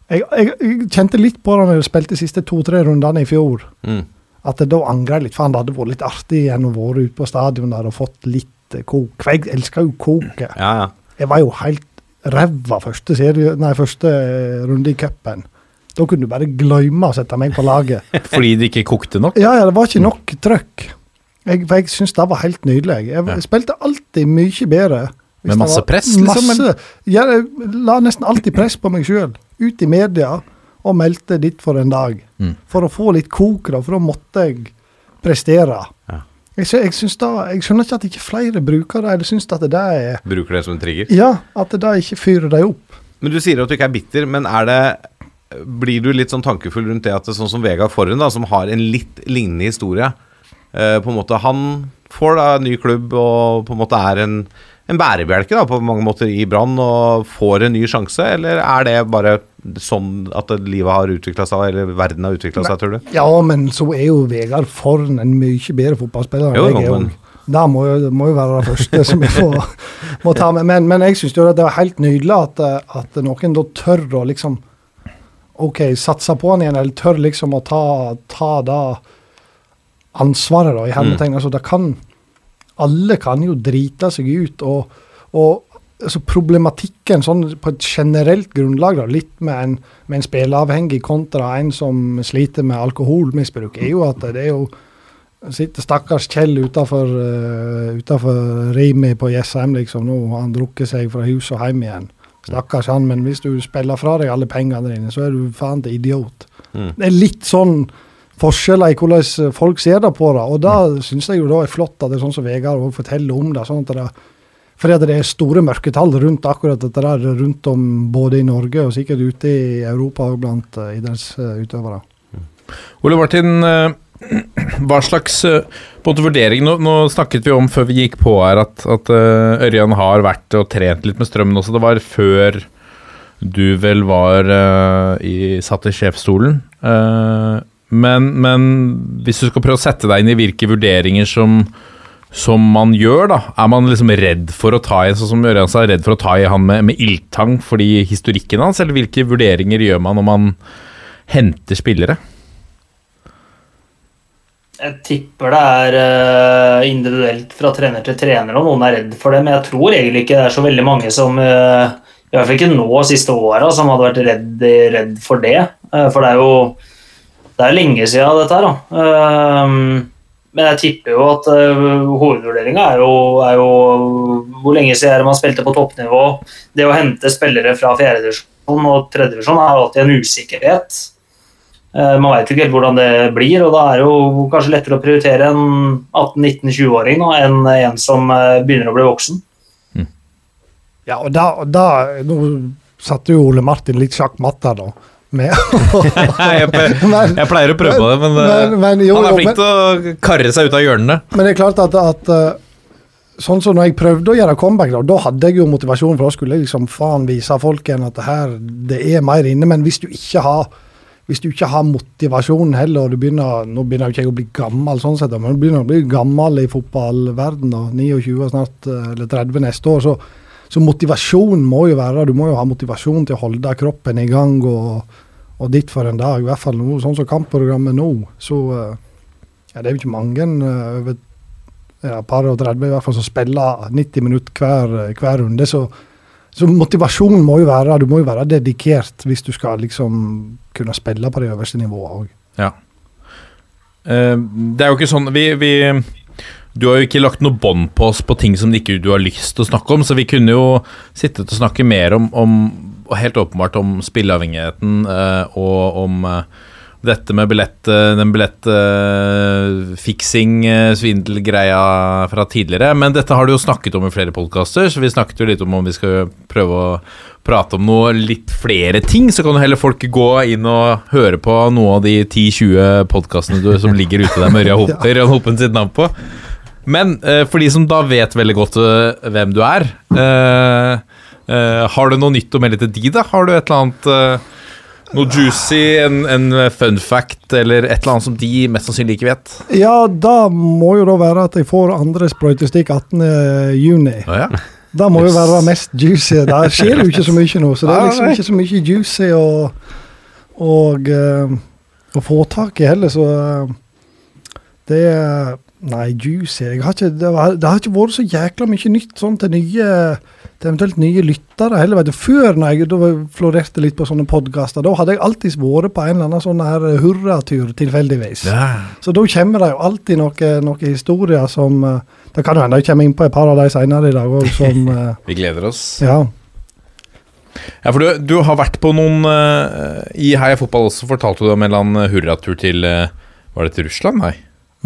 jeg, jeg, jeg kjente litt på det når jeg spilte de siste to-tre rundene i fjor. Mm. At jeg da jeg litt. Faen, det hadde vært litt artig igjen å være ute på stadion der og fått litt eh, kok. For jeg elsker jo koke. Ja, ja. Jeg var jo helt ræva første, serie, nei, første eh, runde i cupen. Da kunne du bare glemme å sette meg på laget. Fordi det ikke kokte nok? Ja, ja, det var ikke nok trøkk. Jeg, for jeg syns det var helt nydelig. Jeg, Ja. spilte alltid mye bedre. Med masse press, liksom, Masse, ja, jeg la nesten alltid press på meg sjøl. Ut i media og meldte ditt for en dag. Mm. For å få litt kok, da, for da måtte jeg prestere. Jeg, jeg, da, jeg skjønner ikke at ikke flere bruker det, eller syns at det er Bruker det som en trigger. Ja, at det ikke fyrer deg opp. Men du sier at du ikke er bitter, men er det Blir du litt sånn tankefull rundt det at det er sånn som Vegard Forhen, som har en litt lignende historie eh, På en måte Han får da en ny klubb og på en måte er en, en bærebjelke da, på mange måter i Brann og får en ny sjanse, eller er det bare sånn at livet har utvikla seg, eller verden har utvikla seg, tror du? Ja, men så er jo Vegard Forn en mye bedre fotballspiller enn jeg er. men- Det må, jo- må jo være det første som jeg får, må ta med. Men, men jeg syns det var helt nydelig at, at noen da tør å liksom OK, satse på han igjen, eller tør liksom å ta, ta det ansvaret, da, i hermetegn. Altså, det kan Alle kan jo drite seg ut, og, og altså, problematikken sånn på et generelt grunnlag, da, litt med en, med en spilleavhengig kontra en som sliter med alkoholmisbruk, er jo at det er jo sitter stakkars Kjell utafor uh, Rimi på Jessheim, liksom. Nå har han drukket seg fra hus og hjem igjen. Stakkars han, men hvis du spiller fra deg alle pengene dine, så er du faen til idiot. Mm. Det er litt sånn forskjeller i hvordan folk ser det på det, og da syns jeg jo da er flott at det er sånn som Vegard forteller om det. sånn at det fordi det er store mørketall rundt akkurat dette der, rundt om både i Norge og sikkert ute i Europa og blant uh, idrettsutøvere. Ole Martin, eh, hva slags eh, måte vurdering nå, nå snakket vi om før vi gikk på her at, at eh, Ørjan har vært og trent litt med strømmen også. Det var før du vel var eh, i, satt i sjefsstolen. Eh, men, men hvis du skal prøve å sette deg inn i hvilke vurderinger som, som man gjør, da, er man liksom redd for å ta i sånn som Ørjan sa, redd for å ta i han med, med ildtang fordi historikken hans, eller hvilke vurderinger gjør man når man henter spillere? Jeg tipper det er eh, individuelt fra trener til trener om noen er redd for det, men jeg tror egentlig ikke det er så veldig mange som eh, I hvert fall ikke nå siste åra som hadde vært redd, redd for det. Eh, for det er jo det er lenge siden dette her, da. Eh, men jeg tipper jo at uh, hovedvurderinga er, jo- er jo hvor lenge siden man spilte på toppnivå. Det å hente spillere fra fjerdedivisjon og tredjedivisjon er alltid en usikkerhet. Uh, Man vet ikke helt hvordan det blir, og da er det jo kanskje lettere å prioritere en 18-19-20-åring enn en som eh, begynner å bli voksen. Ja, og da, da Nå satte jo Ole Martin litt sjakkmatt her, da. Med, jeg, men, jeg pleier å prøve på det, men, eh, men, men, jo, han er flink til å karre seg ut av hjørnene. men det er klart at, at eh, Sånn som når jeg prøvde å gjøre comeback, da, da hadde jeg jo motivasjon, for da skulle jeg liksom faen vise folk igjen at det her, det er mer inne. Men hvis du ikke har hvis du ikke har motivasjon heller, og du begynner nå begynner jo ikke jeg å bli gammel, sånn sett, men du begynner å bli gammel i fotballverden, da, 29 og snart eh, eller 30 neste år, så, så motivasjon må jo være Du må jo ha motivasjon til å holde kroppen i gang og, og ditt for en dag. I hvert fall nå, sånn som kampprogrammet nå. Så eh, ja, det er jo ikke mange eh, over ja, par og 30 i hvert fall som spiller 90 minutter hver, hver runde. Så, så motivasjonen må jo være Du må jo være dedikert hvis du skal liksom kunne spille på det øverste nivået òg. Ja. Uh, det er jo ikke sånn vi, vi Du har jo ikke lagt noe bånd på oss på ting som ikke du har lyst til å snakke om, så vi kunne jo sittet og snakke mer om, om helt åpenbart om spilleavhengigheten eh, og om, eh, dette med billett, eh, den billettfiksing-svindelgreia fra tidligere. Men dette har du jo snakket om i flere podkaster, så vi snakket jo litt om om vi skal prøve å prate om noe litt flere ting. Så kan jo heller folk gå inn og høre på noe av de 10-20 podkastene som ligger ute der med Ørja Hopper og Hoppen sitt navn på. Men uh, for de som da vet veldig godt uh, hvem du er eh, Har du noe nytt å melde til de, da? Har du et eller annet noe juicy, en, en fun fact, eller et eller annet som de mest sannsynlig ikke vet? Ja, da må jo da være at jeg får andre sprøytestikk 18. juni. Å ja. Det må jo være mest juicy. Det skjer jo ikke så mye nå, så det er liksom ikke så mye juicy å, og, å få tak i heller, så det er Nei, juicy jeg har ikke, det, har, det har ikke vært så jækla mye nytt sånn til nye til eventuelt nye lyttere heller. vet du. Før når jeg da florerte litt på sånne podkaster, da hadde jeg alltid vært på en eller annen sånn her hurratur tilfeldigvis. Så da kommer det jo alltid noen noe historier som eh, Det kan jo hende jeg kommer inn på et par av de senere i dag òg, som eh, Vi gleder oss. Ja. Ja, for du, du har vært på noen uh, I Heia Fotball også fortalte du om en eller annen hurratur til uh, Var det til Russland? Nei.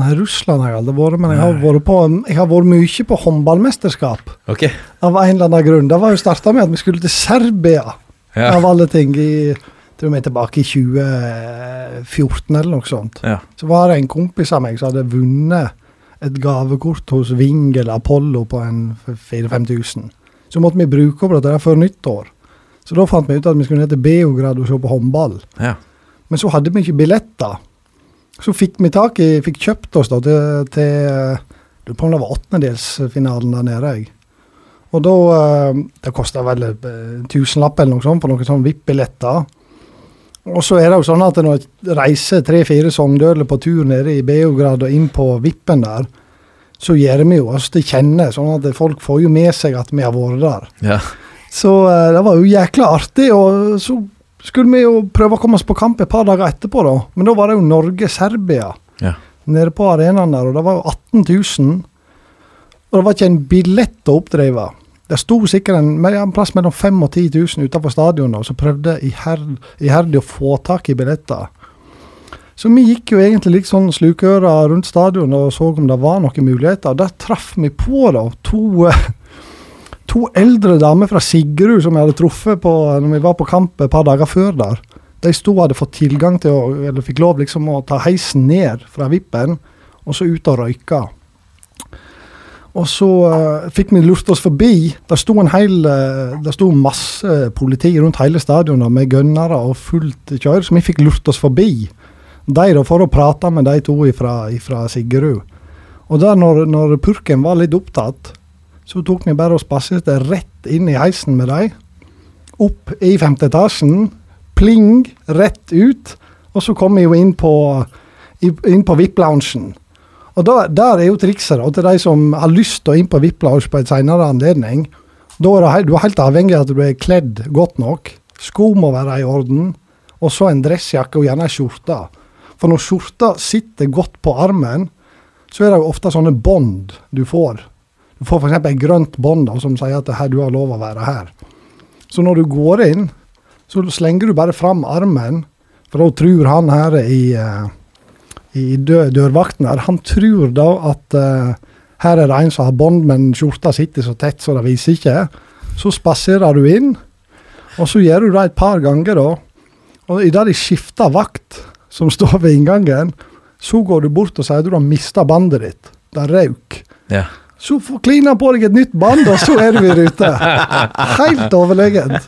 Nei, Russland har jeg aldri vært, men jeg har vært, på, jeg har vært mye på håndballmesterskap. Okay. Av en eller annen grunn. Det var jo starta med at vi skulle til Serbia, Ja. av alle ting. I, tror vi er tilbake i 2014 eller noe sånt. Ja. Så var det en kompis av meg som hadde vunnet et gavekort hos Ving eller Apollo på en 4000-5000. Så måtte vi bruke opp dette før nyttår. Så da fant vi ut at vi skulle ned til Beograd og se på håndball. Ja. Men så hadde vi ikke billetter. Så fikk vi tak i, fikk kjøpt oss da til, til Lurer på om det var åttendedelsfinalen der nede. jeg. Og da eh, Det kosta vel en tusenlapp eller noe sånt for noen sånne VIP-billetter. Og så er det jo sånn at når jeg reiser tre-fire sogndøler på tur nede i Beograd og inn på vippen der, så gjør vi jo oss til kjenne, sånn at folk får jo med seg at vi har vært der. Ja. Så eh, det var jo jækla artig, og så skulle vi jo prøve å komme oss på kamp et par dager etterpå, da. Men da var det jo Norge-Serbia Ja. nede på arenaen der, og det var jo 18 000. Og det var ikke en billett å oppdrive. Det sto sikkert en, en plass mellom 5000 og 10 000 utenfor stadionet, og så prøvde iherd, iherdig å få tak i billetter. Så vi gikk jo egentlig litt sånn slukøra rundt stadionet og så om det var noen muligheter. Og der traff vi på da to, eh, to eldre damer fra Sigrud som jeg hadde truffet på når vi var på kamp et par dager før der. De sto og hadde fått tilgang til å, eller fikk lov liksom å ta heisen ned fra vippen, og så ut og røyke. Og så uh, fikk vi lurt oss forbi. Der sto en hel, eh, der sto masse politi rundt hele stadionet med gønnere og fullt kjør, så vi fikk lurt oss forbi. De da for å prate med de to fra Sigrud. Og der når, når purken var litt opptatt, så tok vi bare og spaserte rett inn i heisen med dem. Opp i femte etasjen. Pling, rett ut. Og så kom vi jo inn på, inn på VIP-loungen. Og da, Der er jo trikset da, til de som har lyst til å inn på VIP-lounge på en senere anledning. Da er det, du er helt avhengig av at du er kledd godt nok. Sko må være i orden. Og så en dressjakke og gjerne ei skjorte. For når skjorta sitter godt på armen, så er det jo ofte sånne bånd du får. Du får f.eks. et grønt bånd som sier at her, du har lov å være her. Så når du går inn, så slenger du bare fram armen, for da tror han her i, eh, i dør, dørvakten her, han tror da at uh, her er det en som har bånd, men skjorta sitter så tett så det viser ikke. Så spaserer du inn, og så gjør du det et par ganger da. Og idet de skifter vakt, som står ved inngangen, så går du bort og sier at du har mista bandet ditt. Det røyk. Ja. Så får klina på deg et nytt band, og så er du i rute. Helt overlegent.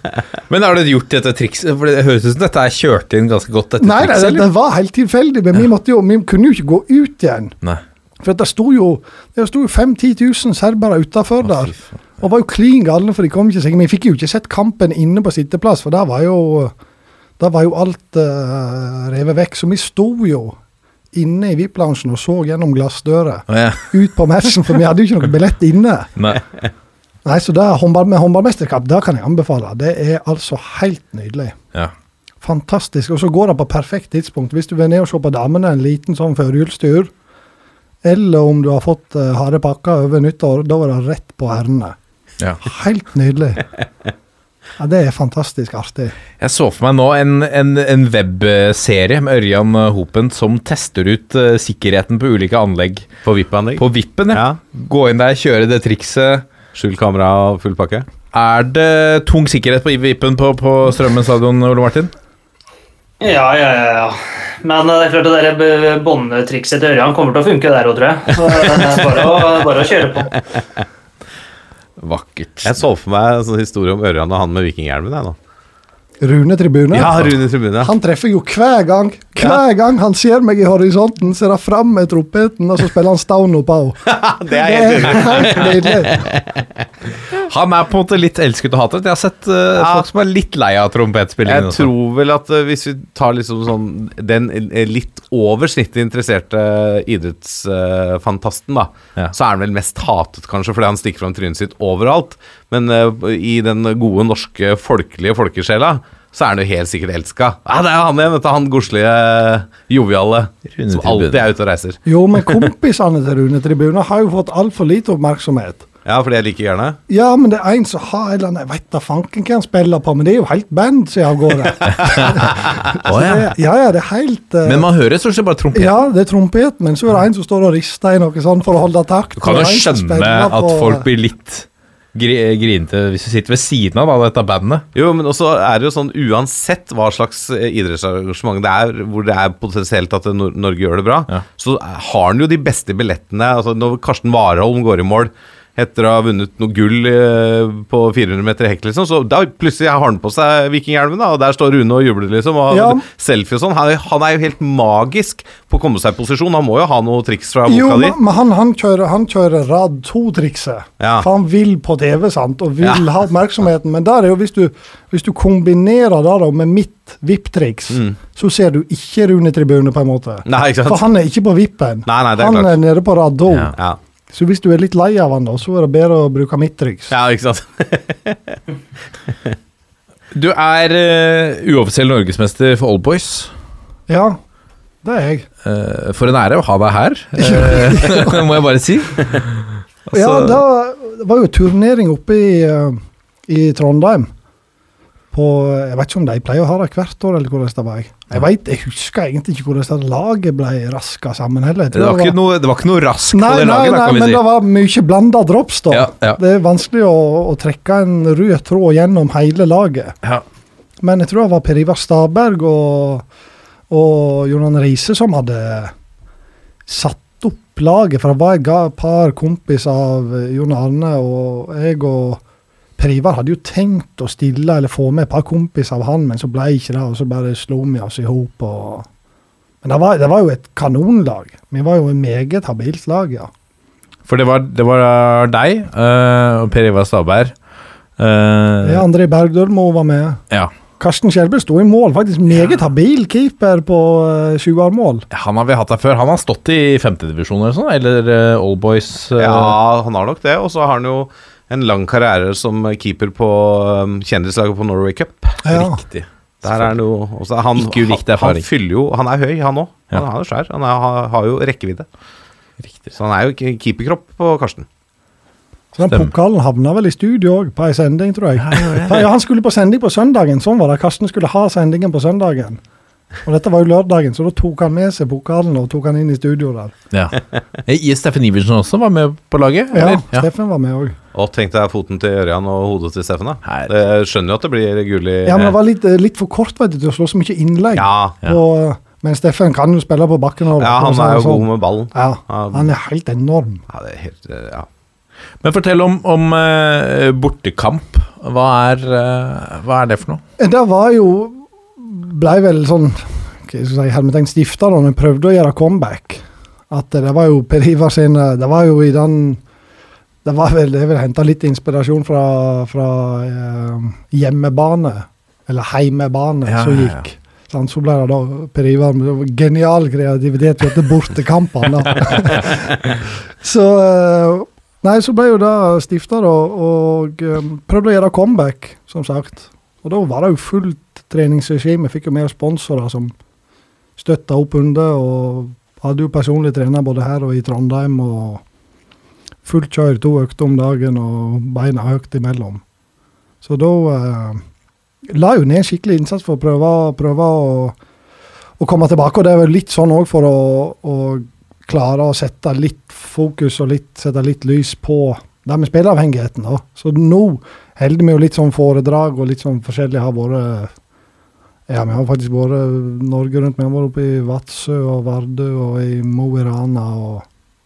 Men har du gjort dette trikset? For det høres ut som dette er kjørt inn ganske godt, dette Nei, trikset, det, det var helt tilfeldig, men vi, måtte jo, vi kunne jo ikke gå ut igjen. Nei. For det sto jo, det sto jo 5000 000 serbere utafor der. Og var jo klin gale, for de kom ikke seg. Men vi fikk jo ikke sett kampen inne på sitteplass, for der var jo, der var jo alt uh, revet vekk. Så vi sto jo inne i VIP-loungen og så gjennom glassdører Å, ja. ut på matchen, for vi hadde jo ikke noe billett inne. Nei. Nei, så det håndball, med håndballmesterskap, det kan jeg anbefale. Det er altså helt nydelig. Ja. Fantastisk. Og så går det på perfekt tidspunkt. Hvis du vil ned og se på damene en liten sånn førjulstur, eller om du har fått uh, harde pakker over nyttår, da er det rett på herrene. Ja. Helt nydelig. Ja, det er fantastisk artig. Jeg så for meg nå en, en, en webserie med Ørjan Hopen som tester ut uh, sikkerheten på ulike anlegg. På VIP-anlegg. På VIP-en, ja. Ja. Gå inn der, kjøre det trikset. Skjul kamera og full pakke. Er det tung sikkerhet på Vippen på, på Strømmen stadion, Ole Martin? Ja, ja, ja. ja. Men eh, det er klart det der båndtrikset til Ørjan kommer til å funke der òg, tror jeg. Så det er bare å, bare å kjøre på. Vakkert. Jeg så for meg en sånn historie om Ørjan og han med vikinghjelmen. Jeg, nå. Rune Tribune. Ja, Rune Tribune. Han treffer jo hver gang. Hver gang han ser meg i horisonten, ser han fram med trompeten, og så spiller han Stauno på. det er helt nydelig. Han er på en måte litt elsket og hatet. Jeg har sett uh, Ja. folk som er litt lei av trompetspillingen. Jeg tror vel at uh, hvis vi tar liksom sånn den eh, litt over snittet interesserte idrettsfantasten, da, Ja. så er han vel mest hatet kanskje fordi han stikker fram trynet sitt overalt. Men eh, i den gode norske folkelige folkesjela så er han jo helt sikkert elska. Ja, det er han igjen, dette, han godslige, joviale, som alltid er ute og reiser. Jo, men kompisene til Rune Tribune har jo fått altfor lite oppmerksomhet. Ja, fordi jeg liker gjerne. Ja, men det er en som har en eller annen Jeg vet da fanken hva han spiller på, men det er jo helt band som er av gårde. Ja. Det- ja, ja, det er helt uh, Men man hører stort sett bare trompet. Ja, det er trompet, men så er det en som står og rister i noe sånn for å holde takt. Du kan jo skjønne at folk blir litt gri grinete hvis du sitter ved siden av da, dette bandet. Jo, men også er det jo sånn uansett hva slags eh, idrettsarrangement det er, hvor det er potensielt at Norge gjør det bra, Ja. så har han jo de beste billettene. Altså Når Karsten Warholm går i mål etter å ha vunnet noe gull eh, på 400 meter hekk, liksom, så da plutselig har han på seg vikinghjelmen, og der står Rune og jubler, liksom, og Ja. selfie og sånn. Han, han er jo helt magisk på å komme seg i posisjon. Han må jo ha noe triks fra Jo, di. men men han, han, kjører, han kjører rad to-trikset. Ja. For han vil på TV, sant, og vil Ja. ha oppmerksomheten. Men der er jo hvis du, hvis du kombinerer det med mitt VIP-triks, så ser du ikke Rune Tribune, på en måte. Mm. Nei, ikke For han er ikke på vippen. Nei, nei, han er nede på rad to. Ja. Så hvis du er litt lei av han, da, så er det bedre å bruke mitt triks. ja, ikke sant? Du er uh, uoffisiell norgesmester for Oldboys. Ja, det er jeg. Uh, for en ære å ha deg her, uh, må jeg bare si. Altså, ja, det var jo turnering oppe i, i Trondheim. På, jeg vet ikke om de pleier å ha det hvert år, eller hvordan det var. Jeg, jeg, vet, jeg husker egentlig ikke hvordan det laget ble raska sammen heller. Det, var ikke noe, det var ikke noe raskt Nei, på det nei, laget, da, nei, men det var mye blanda drops, da. Ja, ja. Det er vanskelig å, å trekke en rød tråd gjennom hele laget. Ja. Men jeg tror det var Per Ivar Staberg og, og Jonan Riise som hadde satt opp laget. For det var et par kompiser av Jon Arne og jeg og Per Ivar hadde jo tenkt å stille eller få med et par kompiser av han, men så ble ikke det, og så bare slo vi oss i hop. og- Men det var, det var jo et kanonlag. Vi var jo et meget habilt lag, ja. For det var, det var deg uh, og Per Ivar Stabær. Uh, Ja, André Bergdølmo var med. ja. Karsten Skjelbø sto i mål. Faktisk meget habil keeper på uh, sjuermål. Han har vi hatt her før. Han har stått i femtedivisjon eller sånn, eller uh, Boys. Uh, Ja, han har nok det. Og så har han jo en lang karriere som keeper på um, kjendislaget på Norway Cup. Ja. Riktig. Der er noe, også, han, Ikke ulikt erfaring. han fyller jo Han er høy, han òg. Ja. Han er svær. Han er, har, har jo rekkevidde. Riktig. Så han er jo ikke keeperkropp på Karsten. Så den Stemmer. pokalen havna vel i studio òg, på ei sending, tror jeg. Ja, ja, Han skulle på sending på søndagen, sånn var det. Karsten skulle ha sendingen på søndagen. Og dette var jo lørdagen, så da tok han med seg pokalen og tok han inn i studio der. Ja. I Steffen Iversen også var med på laget? Ja. Steffen var med òg. Og tenk deg foten til Ørjan og hodet til Steffen. da. Jeg skjønner jo at det blir gull i Ja, men det var litt, eh, litt for kort vet du, til å slå så mye innlegg. ja, Ja. Og, men Steffen kan jo spille på bakken. Og, ja, han er jo god sånn. med ballen. Ja, han er helt enorm. Ja, det er helt eh, Ja. Men fortell om, om uh, bortekamp. Hva er, uh, hva er det for noe? Det var jo Blei vel sånn hva skal jeg si, stifta da vi prøvde å gjøre comeback. At det var jo Per Ivar sin Det var jo i den Det var vel, jeg vil hente litt inspirasjon fra, fra eh, hjemmebane, eller heimebane, Ja, som ja, ja. gikk. Så ble det da Per Ivar med genial kreativitet dette bortekampene. så eh, Nei, så ble jo det stifta, da, og um, prøvde å gjøre comeback, som sagt. Og da var det jo fullt treningsregime. Fikk jo med sponsorer som støtta opp under, og hadde jo personlig trener både her og i Trondheim. og Fullt kjør, to økter om dagen og beina høyt imellom. Så da eh, la jeg jo ned skikkelig innsats for å prøve, prøve å, å komme tilbake. Og det er vel litt sånn òg for å, å klare å sette litt fokus og litt, sette litt lys på det med spilleavhengigheten. da. Så nå holder vi jo litt sånn foredrag og litt sånn forskjellig har vært Ja, vi har faktisk vært Norge rundt. Vi har vært oppe i Vadsø og Vardø og i Mo i Rana og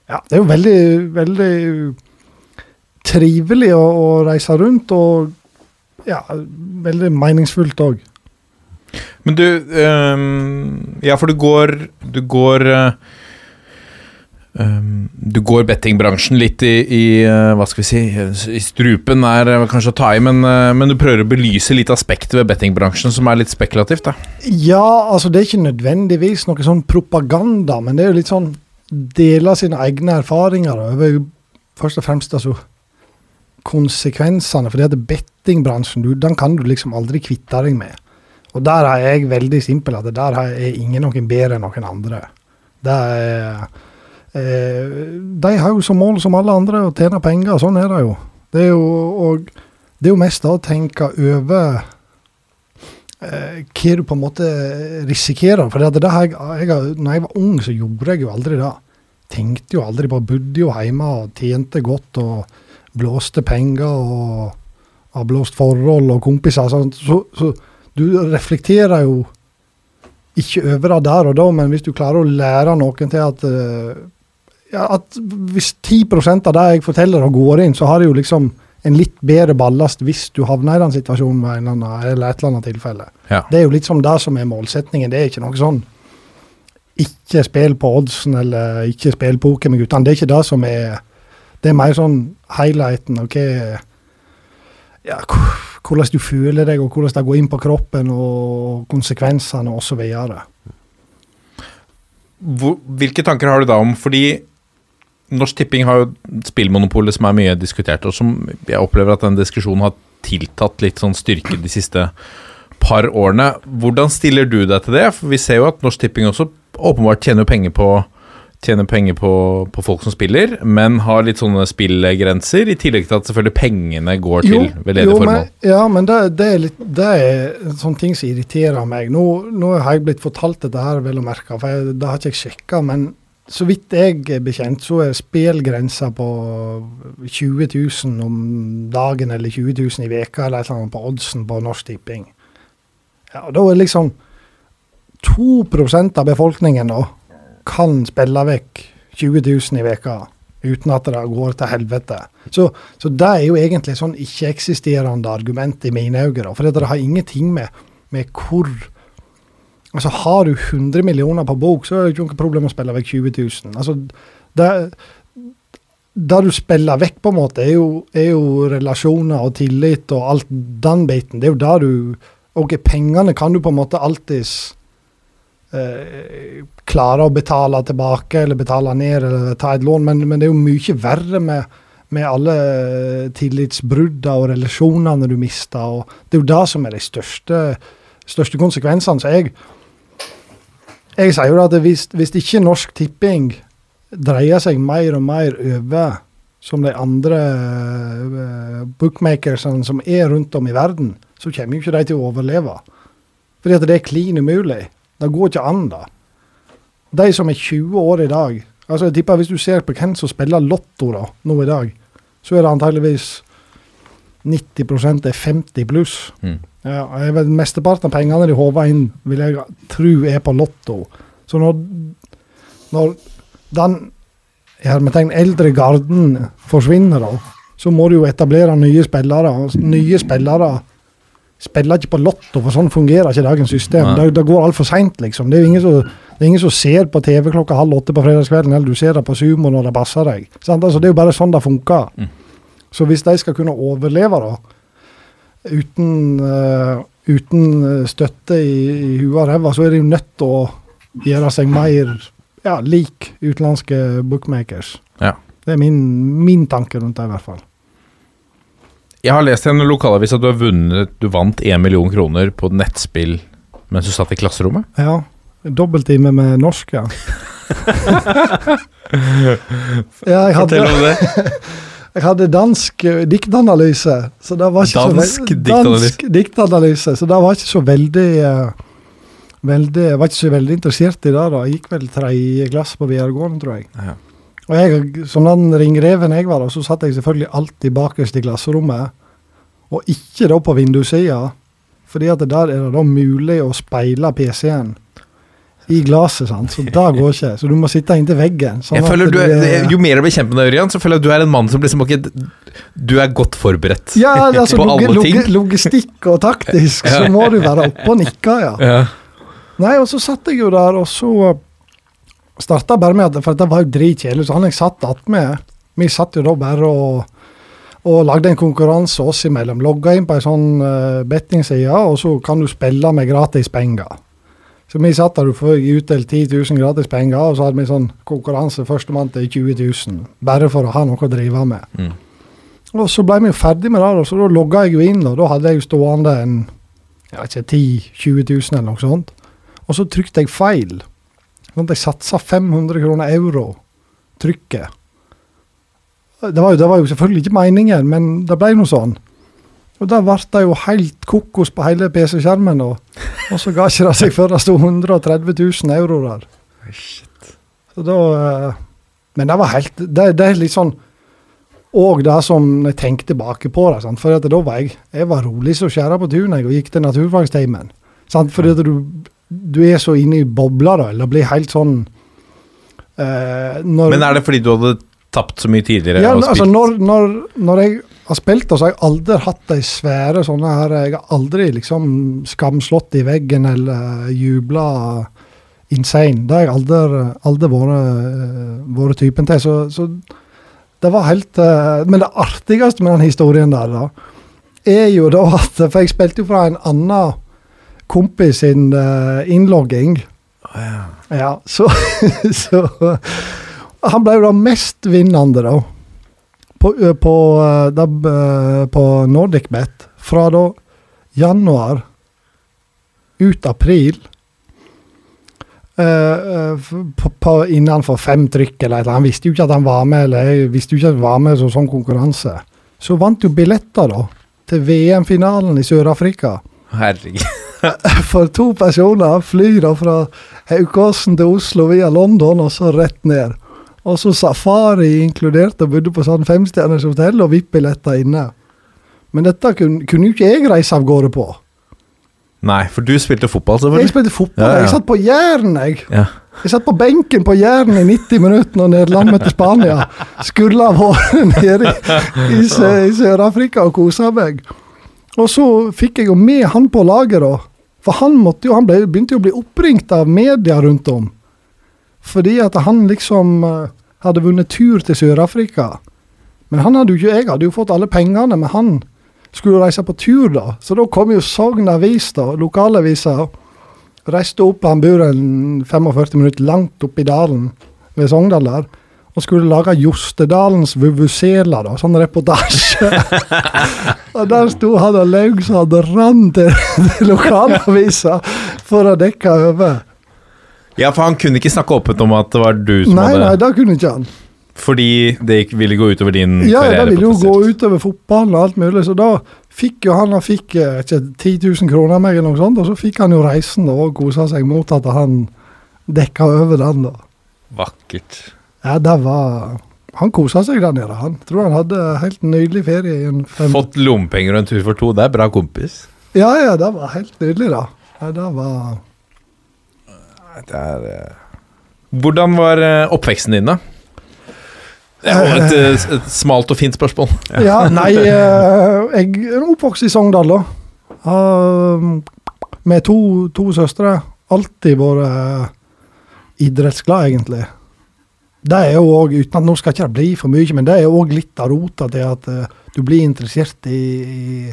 Ja, det er jo veldig, veldig trivelig å, å reise rundt, og ja, veldig meningsfullt òg. Men du um, Ja, for du går Du går øhm, Du går bettingbransjen litt i, i øh, Hva skal vi si I strupen er kanskje å ta i, men, øh, men du prøver å belyse litt aspekter ved bettingbransjen som er litt spekulativt, da. Ja, altså det er ikke nødvendigvis noe sånn propaganda, men det er jo litt sånn Dele sine egne erfaringer over først og fremst altså konsekvensene. For det bettingbransjen, du, den kan du liksom aldri kvitte deg med. Og der er jeg veldig simpel, at der er ingen noen bedre enn noen andre. Det er, eh, de har jo som mål som alle andre å tjene penger, sånn er det jo. Det er jo, og det er jo mest da å tenke over hva du på en måte risikerer. For jeg, jeg, når jeg var ung, så gjorde jeg jo aldri det. Tenkte jo aldri på Bodde jo hjemme og tjente godt og blåste penger og har blåst forhold og kompiser. Så, Så, så du reflekterer jo ikke over det der og da, men hvis du klarer å lære noen til at eh, ja, at hvis 10% av det jeg forteller og går inn, så har det jo liksom en litt bedre ballast hvis du havner i den situasjonen ved en eller annen, eller et eller annet tilfelle. Ja. Det er jo litt som det som er målsetningen. Det er ikke noe sånn ikke spill på oddsen eller ikke spill poker med guttene. Det er ikke det som er Det er mer sånn highlighten ok, ja, hvordan du føler deg, og hvordan det går inn på kroppen, og konsekvensene osv. Hvilke tanker har du da om Fordi Norsk Tipping har jo spillmonopolet som er mye diskutert, og som jeg opplever at den diskusjonen har tiltatt litt sånn styrke de siste par årene. Hvordan stiller du deg til det? For vi ser jo at Norsk Tipping også åpenbart tjener penger på Tjener penger på, på folk som spiller, men har litt sånne spillgrenser, i tillegg til at selvfølgelig pengene går til veldedige formål. men, ja, men det, det, er litt, det er en sånn ting som irriterer meg. Nå, nå har jeg blitt fortalt dette her, vel å merke, for jeg, det har ikke jeg sjekka. Men så vidt jeg er bekjent, så er spillgrensa på 20 000 om dagen eller 20 000 i veka eller et eller annet på oddsen på Norsk Tipping. Ja, og da er liksom 2% av befolkningen da kan spille vekk 20 000 i veka uten at det går til helvete. Så, så det er jo egentlig sånn ikke-eksisterende argument i mine øyne. For det har ingenting med, med hvor Altså, Har du 100 millioner på bok, så er det ikke noe problem å spille vekk 20 000. Altså, det, det du spiller vekk, på en måte, er jo, er jo relasjoner og tillit og alt den biten. Det er jo der du Ok, pengene kan du på en måte alltids eh, klare å betale tilbake eller betale ned eller ta et lån, men, men det er jo mye verre med, med alle tillitsbruddene og relasjonene du mister. og Det er jo det som er de største, største konsekvensene. Så jeg, jeg sier jo at hvis, hvis ikke Norsk Tipping dreier seg mer og mer over som de andre uh, bookmakersene som er rundt om i verden, så kommer jo ikke de til å overleve. Fordi at det er klin umulig. Det går ikke an, da. De som er 20 år i dag altså jeg tipper Hvis du ser på hvem som spiller Lotto da, nå i dag, så er det antageligvis 90 er 50 pluss. Mm. Ja, jeg vet, Mesteparten av pengene de håver inn, vil jeg tro er på Lotto. Så når, når den hermetegn eldre garden forsvinner, da, så må du jo etablere nye spillere. Nye spillere spiller ikke på Lotto, for sånn fungerer ikke dagens system. Det, det går altfor seint, liksom. Det er ingen som, det er ingen som ser på TV klokka halv åtte på fredagskvelden, eller du ser det på Sumo når det passer deg. Sant? Altså, det er jo bare sånn det funker. Mm. Så hvis de skal kunne overleve, da, uten, uh, uten støtte i, i huet og ræva, så er de jo nødt til å gjøre seg mer ja, lik utenlandske bookmakers. Ja. Det er min, min tanke rundt det, i hvert fall. Jeg har lest i en lokalavis at du har vunnet Du vant én million kroner på et nettspill mens du satt i klasserommet. Ja. Dobbelttime med norsk, ja. ja jeg hadde, om det. Jeg hadde dansk eh, diktanalyse, så det var ikke Dansk så dansk diktanalyse, så det var ikke så veldig eh, Veldig, jeg var ikke så veldig interessert i det. da. Jeg gikk vel tredje glass på videregående, tror jeg. Ja. Og jeg, som den ringreven jeg var, da, så satt jeg selvfølgelig alltid bakerst i klasserommet. Og ikke da på vindussida, fordi at der er det da mulig å speile PC-en i glasset, sant? så da går ikke. Så du må sitte inntil veggen. sånn du er, Jo mer jeg blir kjent med deg, Ørjan, så føler jeg at du er en mann som liksom ikke Du er godt forberedt ja, altså, på alle ting. logistikk og taktisk, så må du være oppe og nikke, ja. Ja. Nei, og så satt jeg jo der, og så starta bare med at For det var jo dritkjedelig, så han jeg satt attmed Vi satt jo da bare og, og lagde en konkurranse oss imellom. Logga inn på ei sånn uh, bettingside, og så kan du spille med gratis penger. Så vi satt der og fikk utdelt 10 000 gratis penger, og så hadde vi sånn konkurranse førstemann til 20 000. Bare for å ha noe å drive med. Mm. Og så ble vi jo ferdig med det, og så da logga jeg jo inn, og da hadde jeg jo stående en jeg vet ikke, 10 000-20 000 eller noe sånt. Og så trykte jeg feil. Sånn at jeg satsa 500 kroner euro trykket. Det var, jo, det var jo selvfølgelig ikke meningen, men det ble noe sånn. Og da ble det jo helt kokos på hele PC-skjermen, og, og så ga ikke det seg før det sto 130 000 euro der. Så da eh, Men det var helt Det, det er litt sånn Og det som jeg tenkte tilbake på det, sant? for da var jeg jeg var rolig som skjæra på tunet og gikk til naturfagstimen. Fordi at du, du er så inne i bobla, da, eller blir helt sånn eh, når, Men er det fordi du hadde tapt så mye tidligere? ja, altså når, når, når jeg har spilt, og så har jeg aldri hatt de svære sånne her Jeg har aldri liksom skamslått i veggen eller jubla insane. Det har jeg aldri, aldri vært, eh, typen til. Så, så det var helt eh, Men det artigste med den historien der, da, er jo da at For jeg spilte jo fra en annen kompis sin eh, innlogging. Ja, så, så Han ble jo da mestvinnende, da. På, på, eh, da, eh, på NordicBet fra da januar ut april. eh, eh, på, på, innenfor fem trykk eller noe. Han visste jo ikke at han var med eller visste jo ikke at han var med i sånn konkurranse. Så vant jo billetter da, til VM-finalen i Sør-Afrika Herregud. for to personer. flyr da fra Haukåsen til Oslo via London, og så rett ned. Og så safari inkludert, og bodde på sånn femstjerners hotell og VIP-billetter inne. Men dette kunne, kunne jo ikke jeg reise av gårde på. Nei, for du spilte fotball, Jeg spilte fotball, Ja, ja. jeg satt på Jæren, jeg. Ja. Jeg satt på benken på Jæren i 90 minutter når Nederland møtte Spania. Skulle ha vært nede i, i, i Sør-Afrika og kosa meg. Og så fikk jeg jo med han på laget, da. For han, måtte jo, han ble, begynte jo å bli oppringt av media rundt om. Fordi at han liksom eh, hadde vunnet tur til Sør-Afrika. Men han hadde jo ikke, jeg hadde jo fått alle pengene, men han skulle reise på tur, da. Så da kom jo Sogn Avis, da, lokalavisa, reiste opp, han bor en 45 minutter langt oppe i dalen ved Sogndal der, og skulle lage Jostedalens vuvuzela, da, sånn reportasje. og der sto han og laug så han rant til lokalavisa for å dekke over. Ja, for han kunne ikke snakke åpent om at det var du som Nei, hadde nei, det kunne ikke han. Fordi det ville gå utover din Ja, karriere. det ville jo gå utover fotballen og alt mulig, så da fikk jo han han fikk eh, ikke 10 000 kroner av meg, eller noe sånt, og så fikk han jo reisen da, og kosa seg mot at han dekka over den. da. Vakkert. Ja, det var Han kosa seg der nede. Han tror han hadde helt nydelig ferie. i en fem... Fått lommepenger og en tur for to, det er bra kompis. Ja, ja, det var helt nydelig, da. Ja, det var Det er eh, Hvordan var eh, oppveksten din, da? Det er et, eh, et smalt og fint spørsmål. Ja, nei, jeg er oppvokst i Sogndal, da. Med to, to søstre. Alltid vært idrettsglad, egentlig. Det er jo òg, uten at nå skal ikke det bli for mye, men det er jo òg litt av rota til at du blir interessert i,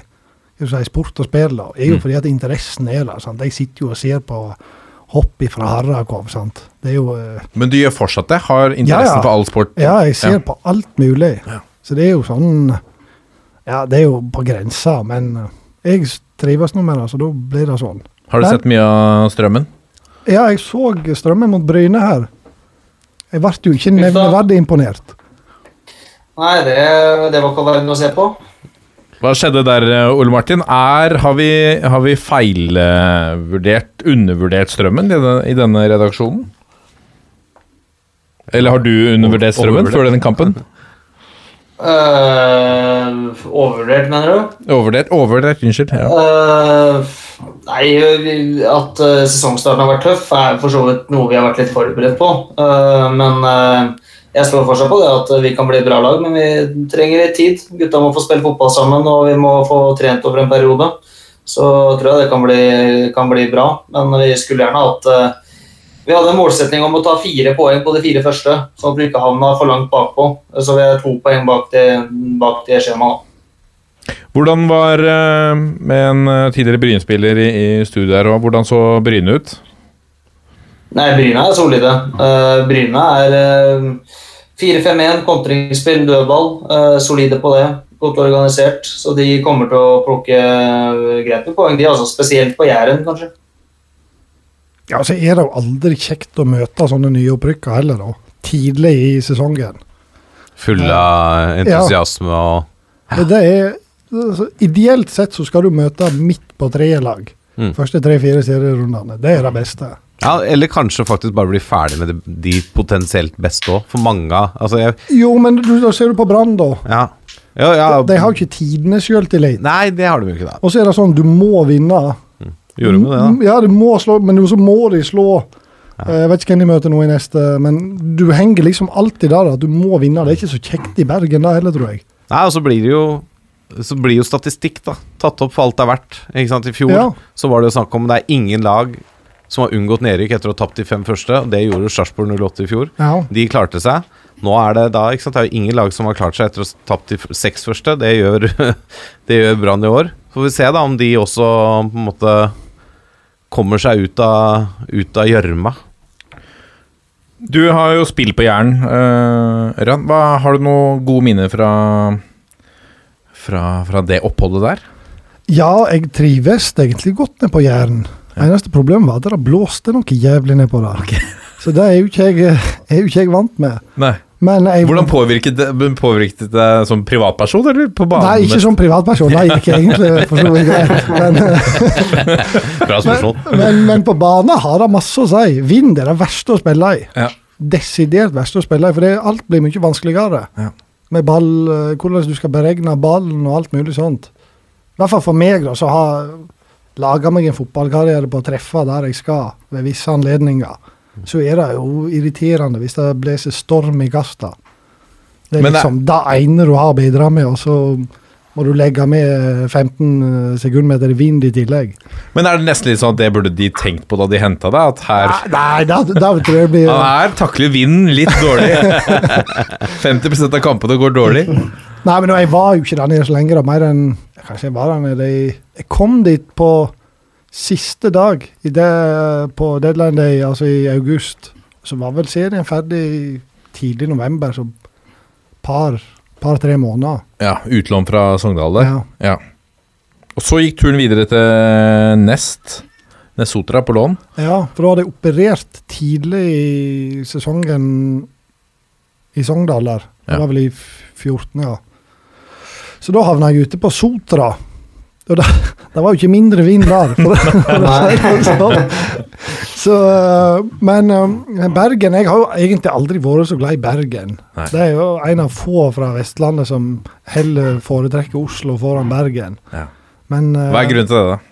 i si, sport og spill. Det er jo Mm. fordi at interessen er der. sant? Jeg sitter jo og ser på hopp fra Harrakov. sant? Det er jo eh, Men du gjør fortsatt det? Har interessen Ja, ja. for all sport? Ja, jeg ser Ja. på alt mulig. Ja. Så det er jo sånn Ja, det er jo på grensa, men eh, jeg trives nå med det, så da blir det sånn. Har du Nei. sett mye av Strømmen? Ja, jeg så Strømmen mot Bryne her. Jeg ble jo ikke nevneverdig imponert. Nei, det, det var ikke all verden å se på. Hva skjedde der, Ole Martin? Er, har vi, har vi feilvurdert, undervurdert strømmen i denne, i denne redaksjonen? Eller har du undervurdert strømmen Overvurdert. før denne kampen? Uh, overvurdert, mener du? Overvurdert, overvurdert, unnskyld. Ja. Uh, nei, at eh, sesongstarten har vært tøff, er for så vidt noe vi har vært litt forberedt på. Eh, men eh, jeg står fortsatt på det at vi kan bli et bra lag, men vi trenger litt tid. Gutta må få spille fotball sammen, og vi må få trent over en periode. Så tror jeg det kan bli, kan bli bra, men vi skulle gjerne hatt eh, Vi hadde en målsetning om å ta fire poeng på de fire første, sånn at vi ikke havna for langt bakpå. Så vi er to poeng bak det, bak det skjemaet. Hvordan var eh, med en eh, tidligere Bryne-spiller i, i studio her, og hvordan så Bryne ut? Nei, Bryne er solide. Uh, Bryne er 4-5-1, kontringsspill, dødball. eh, solide på det. Godt organisert. Så de kommer til å plukke eh, greit med poeng, de. altså Spesielt på Jæren, kanskje. Ja, så er det jo aldri kjekt å møte sånne nyopprykka heller, da. Tidlig i sesongen. Full av entusiasme og ja. Det er, altså, ideelt sett så skal du møte midt på treet lag. Mm. Første tre-fire serierundene. Det er det beste. Ja, eller kanskje faktisk bare bli ferdig med de, potensielt beste òg. For mange Altså, jeg Jo, men du, da ser du på Brann, da. Ja. Jo, ja De, de har jo ikke tidenes sjøltillit. Nei, det har de jo ikke, da. Og så er det sånn, du må vinne. Gjorde de det, da? Mm, Ja, du må slå, men så må de slå. ja. Jeg vet ikke hvem de møter nå i neste, men du henger liksom alltid der at du må vinne. Det er ikke så kjekt i Bergen da heller, tror jeg. Nei, og så blir det jo Så blir jo statistikk da tatt opp for alt det er verdt. Ikke sant? I fjor Ja. så var det jo snakk om det er ingen lag som har unngått nedrykk etter å ha tapt de fem første. og Det gjorde jo Sarpsborg 08 i fjor. Ja. De klarte seg. Nå er det da ikke sant? Det er jo ingen lag som har klart seg etter å ha tapt de seks første. Det gjør, det gjør Brann i år. Får vi se da om de også på en måte kommer seg ut av ut gjørma. Du har jo spill på Jæren, uh, Har du noen gode minner fra, fra, fra det oppholdet der? ja, jeg trives egentlig godt ned på Jæren. Eneste problemet var at det blåste noe jævlig nedpå der. Så det er jo ikke jeg, er jo ikke jeg vant med. Nei. Men jeg, Hvordan påvirket det, påvirket det som privatperson, eller på banen? Nei, ikke som privatperson. Det gikk egentlig for så vidt greit. Men, Bra spørsmål. men, men på bane har det masse å si. Vind er det verste å spille i. Ja. Desidert verste å spille i, for det, alt blir mye vanskeligere. Ja. Med ball, eh, hvordan du skal beregne ballen og alt mulig sånt. I hvert fall for meg, da, så har laga meg en fotballkarriere på å treffe der jeg skal, ved visse anledninger. Så er det jo irriterende hvis det blåser storm i kasta. Det er liksom det ene du har å bidra med, og så må du legge med 15 sekundmeter vind i tillegg. Men er det nesten litt sånn at det burde de tenkt på da de henta deg? At her Nei, da, da tror jeg blir Han her takler vinden litt dårlig. 50 av kampene går dårlig. Nei, men jeg var jo ikke der nede så lenge, da. Mer enn Kanskje jeg var der nede i Jeg kom dit på siste dag i det, på deadline day, altså i august. Så var vel serien ferdig tidlig november, så par, par-tre måneder. Ja, utlån fra Sogndal der. Ja. Ja. Og så gikk turen videre til Nest. Nesotra på lån. ja, for da hadde jeg operert tidlig i sesongen i Sogndal der. Det var vel i 14, ja. Så da havna jeg ute på Sotra. Og det, det var jo ikke mindre vind der. For, for det sånn. Så, øh, men øh, Bergen Jeg har jo egentlig aldri vært så glad i Bergen. Nei. Det er jo en av få fra Vestlandet som heller foretrekker Oslo foran Bergen. Ja. Men øh, Hva er grunnen til det, da?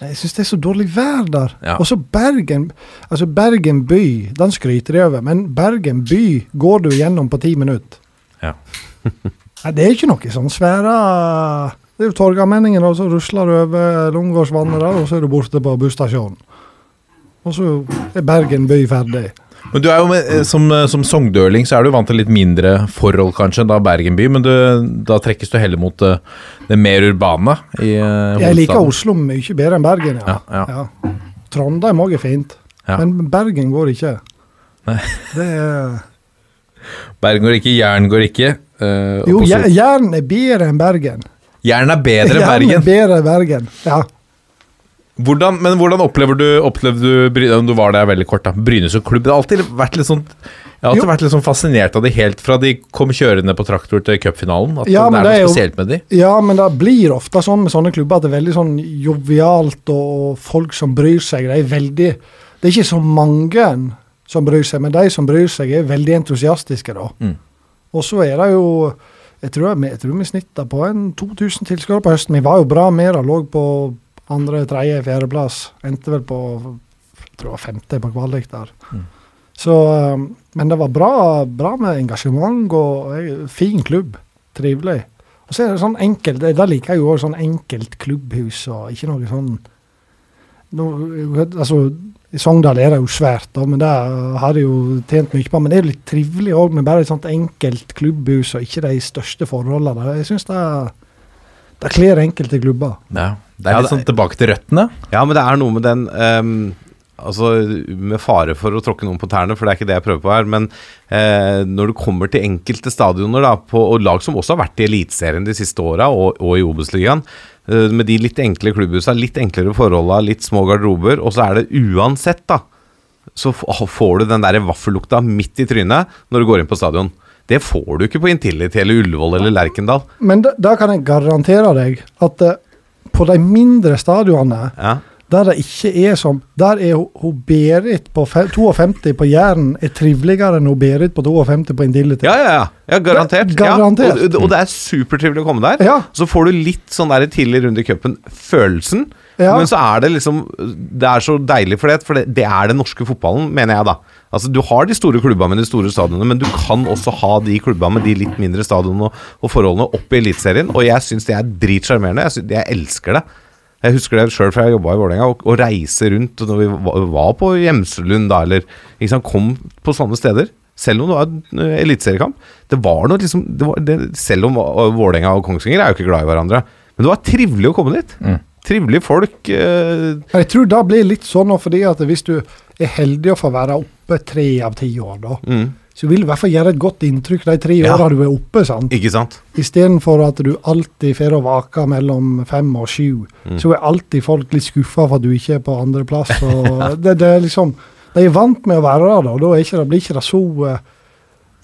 jeg syns det er så dårlig vær der. Ja. Og så Bergen Altså Bergen by, den skryter de over, men Bergen by går du gjennom på ti minutter. Ja. Nei, det er ikke noe sånn svære Det er jo Torgallmenningen, og så rusler du over Lungegårdsvannet der, og så er du borte på busstasjonen. Og så er Bergen by ferdig. Men du er jo med, eh, som, eh, som sogndøling så er du vant til litt mindre forhold kanskje enn da Bergen by, men du, da trekkes du heller mot det, det mer urbane i uh, Jeg liker Oslo mye bedre enn Bergen, ja. Ja, ja. Trondheim òg er fint, Ja. men Bergen går ikke. Nei. Det er Bergen går ikke, Jæren går ikke. Og Jo, Jæren er bedre enn Bergen. Jæren er bedre enn Bergen? Jæren er bedre enn Bergen, ja. Hvordan, men hvordan opplever du, opplevde du om Du var der veldig kort, da. Bryne som klubb. Det har alltid vært litt sånn jeg har alltid vært litt sånn fascinert av det helt fra de kom kjørende på traktor til cupfinalen. At Ja, det er det noe spesielt med de. Ja, men det blir ofte sånn med sånne klubber at det er veldig sånn jovialt og folk som bryr seg. Det er veldig Det er ikke så mange som bryr seg, men de som bryr seg, er veldig entusiastiske, da. Mm. Og så er det jo Jeg tror, jeg, jeg tror vi snitta på en 2000 tilskuere på høsten. Vi var jo bra med det. Lå på andre, tredje, fjerdeplass. Endte vel på jeg tror det var femte på kvalik der. Mm. Så, um, men det var bra, bra med engasjement og fin klubb. Trivelig. Og så er det sånn enkelt, det, liker jeg jo også, sånn enkelt klubbhus og ikke noe sånn no, altså, I Sogndal er det jo svært, da, men det har de jo tjent mye på. Men det er jo litt trivelig òg med bare et sånt enkelt klubbhus og ikke de største forholdene. Jeg syns det, det kler enkelte klubber. Ja, det er litt sånn tilbake til røttene. Ja, men det er noe med den um, Altså, med fare for å tråkke noen på tærne, for det er ikke det jeg prøver på her, men uh, når du kommer til enkelte stadioner, da, på, og lag som også har vært i Eliteserien de siste åra, og, og i Obos-ligaen, med de litt enkle klubbhusa, litt enklere forholda, litt små garderober, og så er det uansett, da, så får du den der vaffellukta midt i trynet når du går inn på stadion. Det får du ikke på Intility eller Ullevål eller Lerkendal. Men da, da kan jeg garantere deg at uh, på de mindre stadionene Ja. Der det ikke er som Der er hun Berit på 52 på Jæren er triveligere enn hun Berit på 52 på Indility. Ja, ja, ja. ja garantert. Garantert. Ja. Og, og det er supertrivelig å komme der. Ja. Så får du litt sånn der tidlig runde i cupen-følelsen. Ja. Men så er det liksom Det er så deilig for det, for det, det er den norske fotballen, mener jeg, da. Altså Du har de store klubbene med de store stadionene, men du kan også ha de klubbene med de litt mindre stadionene og, og forholdene opp i Eliteserien, og jeg syns det er dritsjarmerende. Jeg, jeg elsker det. Jeg husker det sjøl fra jeg jobba i Vålerenga, å reise rundt når vi var, på Gjemselund da, eller ikke sant, kom på sånne steder. Selv om det var eh, eliteseriekamp. Det var noe liksom det var, det, Selv om eh, Vålerenga og Kongsvinger er jo ikke glad i hverandre. Men det var trivelig å komme dit. Trivelige folk. Eh, Jeg tror det blir litt sånn fordi at hvis du er heldig å få være oppe tre av ti år, da, mm, så vil du i hvert fall gjøre et godt inntrykk de tre Ja. åra du er oppe. sant? ikke sant? Istedenfor at du alltid får å vake mellom fem og sju, Mm. så er alltid folk litt skuffa for at du ikke er på andreplass. det, det er liksom De er vant med å være der, da, og da er ikke, det- blir ikke det så eh,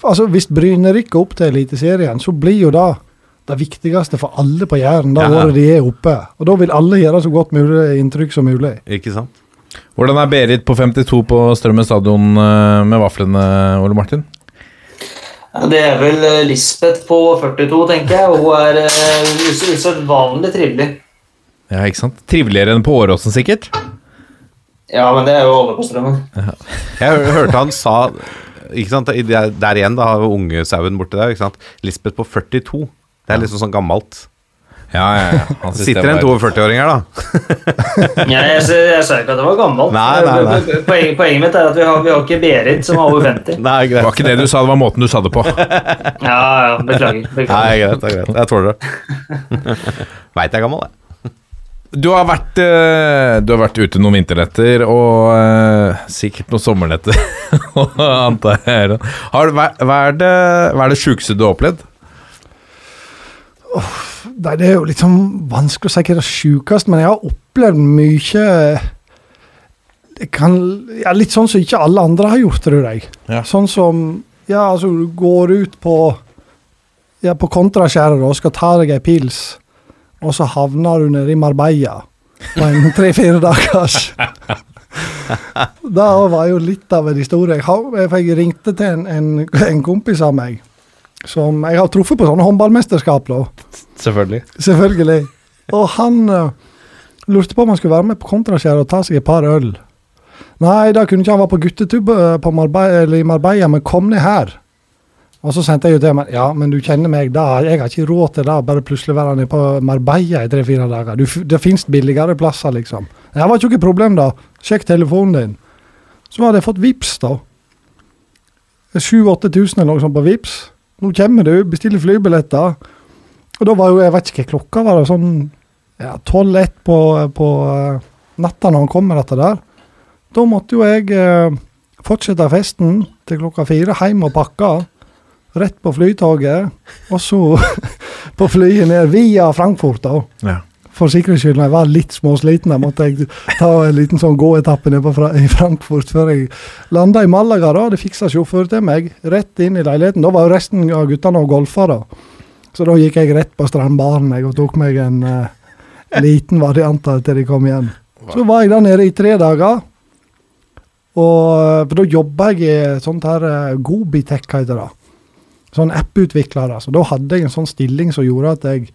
Altså, Hvis Bryne rykker opp til Eliteserien, så blir jo det det viktigste for alle på Jæren det Ja. året de er oppe. Og da vil alle gjøre så godt mulig inntrykk som mulig. Ikke sant? Hvordan er Berit på 52 på Strømmen stadion eh, med vaflene, Ole Martin? Det er vel eh, Lisbeth på 42, tenker jeg. Og hun er eh, us- usedvanlig trivelig. Ja, ikke sant? Triveligere enn på Åråsen, sikkert? Ja, men det er jo alle på Strømmen. Jeg hørte han sa ikke sant, Der igjen, da har vi ungesauen borti der. ikke sant? Lisbeth på 42. Det er liksom sånn gammelt. Ja, ja, ja. Han Sitter en 42-åring her, da. Ja, jeg, jeg sa ikke at det var gammelt. Nei, nei, nei. Poenget, poenget mitt er at vi har, vi har ikke Berit, som er over 50. Nei, Det var ikke det du sa, det var måten du sa det på. Ja, ja, beklager. Nei, greit, greit. Jeg tåler det. Veit jeg er gammel, jeg. Du har vært, eh, du har vært ute noen vinternetter og eh, sikkert noen sommernetter. antar jeg. Har, hva, hva er det, hva er det sjukeste du har opplevd? Nei, Det er jo litt sånn vanskelig å si hva det sjukeste, men jeg har opplevd mye det kan, ja, Litt sånn som ikke alle andre har gjort, tror jeg. Ja. Sånn som Ja, altså, du går ut på ja, på kontraskjæret og skal ta deg ei pils, og så havner du nede i Marbella på en tre-fire dagers. Det var jo litt av en historie. Jeg, jeg ringte til en, en, en kompis av meg som jeg har truffet på sånne håndballmesterskap. da. Selvfølgelig. Selvfølgelig. Og han uh, lurte på om han skulle være med på Kontraskjæret og ta seg et par øl. Nei, da kunne ikke han være på guttetub eh, på Marbella, eller i Marbella, men kom ned her. Og så sendte jeg jo til ham ja, men du kjenner meg, da, jeg har ikke råd til det, bare plutselig være nede på Marbella i tre-fire dager. Du, det fins billigere plasser, liksom. Det var ikke noe problem, da. Sjekk telefonen din. Så hadde jeg fått VIPs da. 7000-8000 eller noe sånt på VIPs. Nå kommer du, bestiller flybilletter. Og da var jo, jeg vet ikke hva klokka var, det sånn ja, 12-1 på, på eh, natta når han kom med dette der. Da måtte jo jeg eh, fortsette festen til klokka fire, hjem og pakke. Rett på flytoget, og så på flyet ned via Frankfurt, da. Ja. For sikkerhets skyld, når jeg var litt småsliten, da måtte jeg ta en liten sånn gåetappe ned på Fra i Frankfurt før jeg landa i Malaga. da, Det fiksa sjåfør til meg, rett inn i leiligheten. Da var jo resten av guttene og golfa, da. Så da gikk jeg rett på strandbaren jeg, og tok meg en uh, liten variant til de kom igjen. Så var jeg der nede i tre dager. Og eh, for da jobba jeg i sånt her uh, Gobitech, heter det. Sånn app-utvikler. Så da hadde jeg en sånn stilling som gjorde at jeg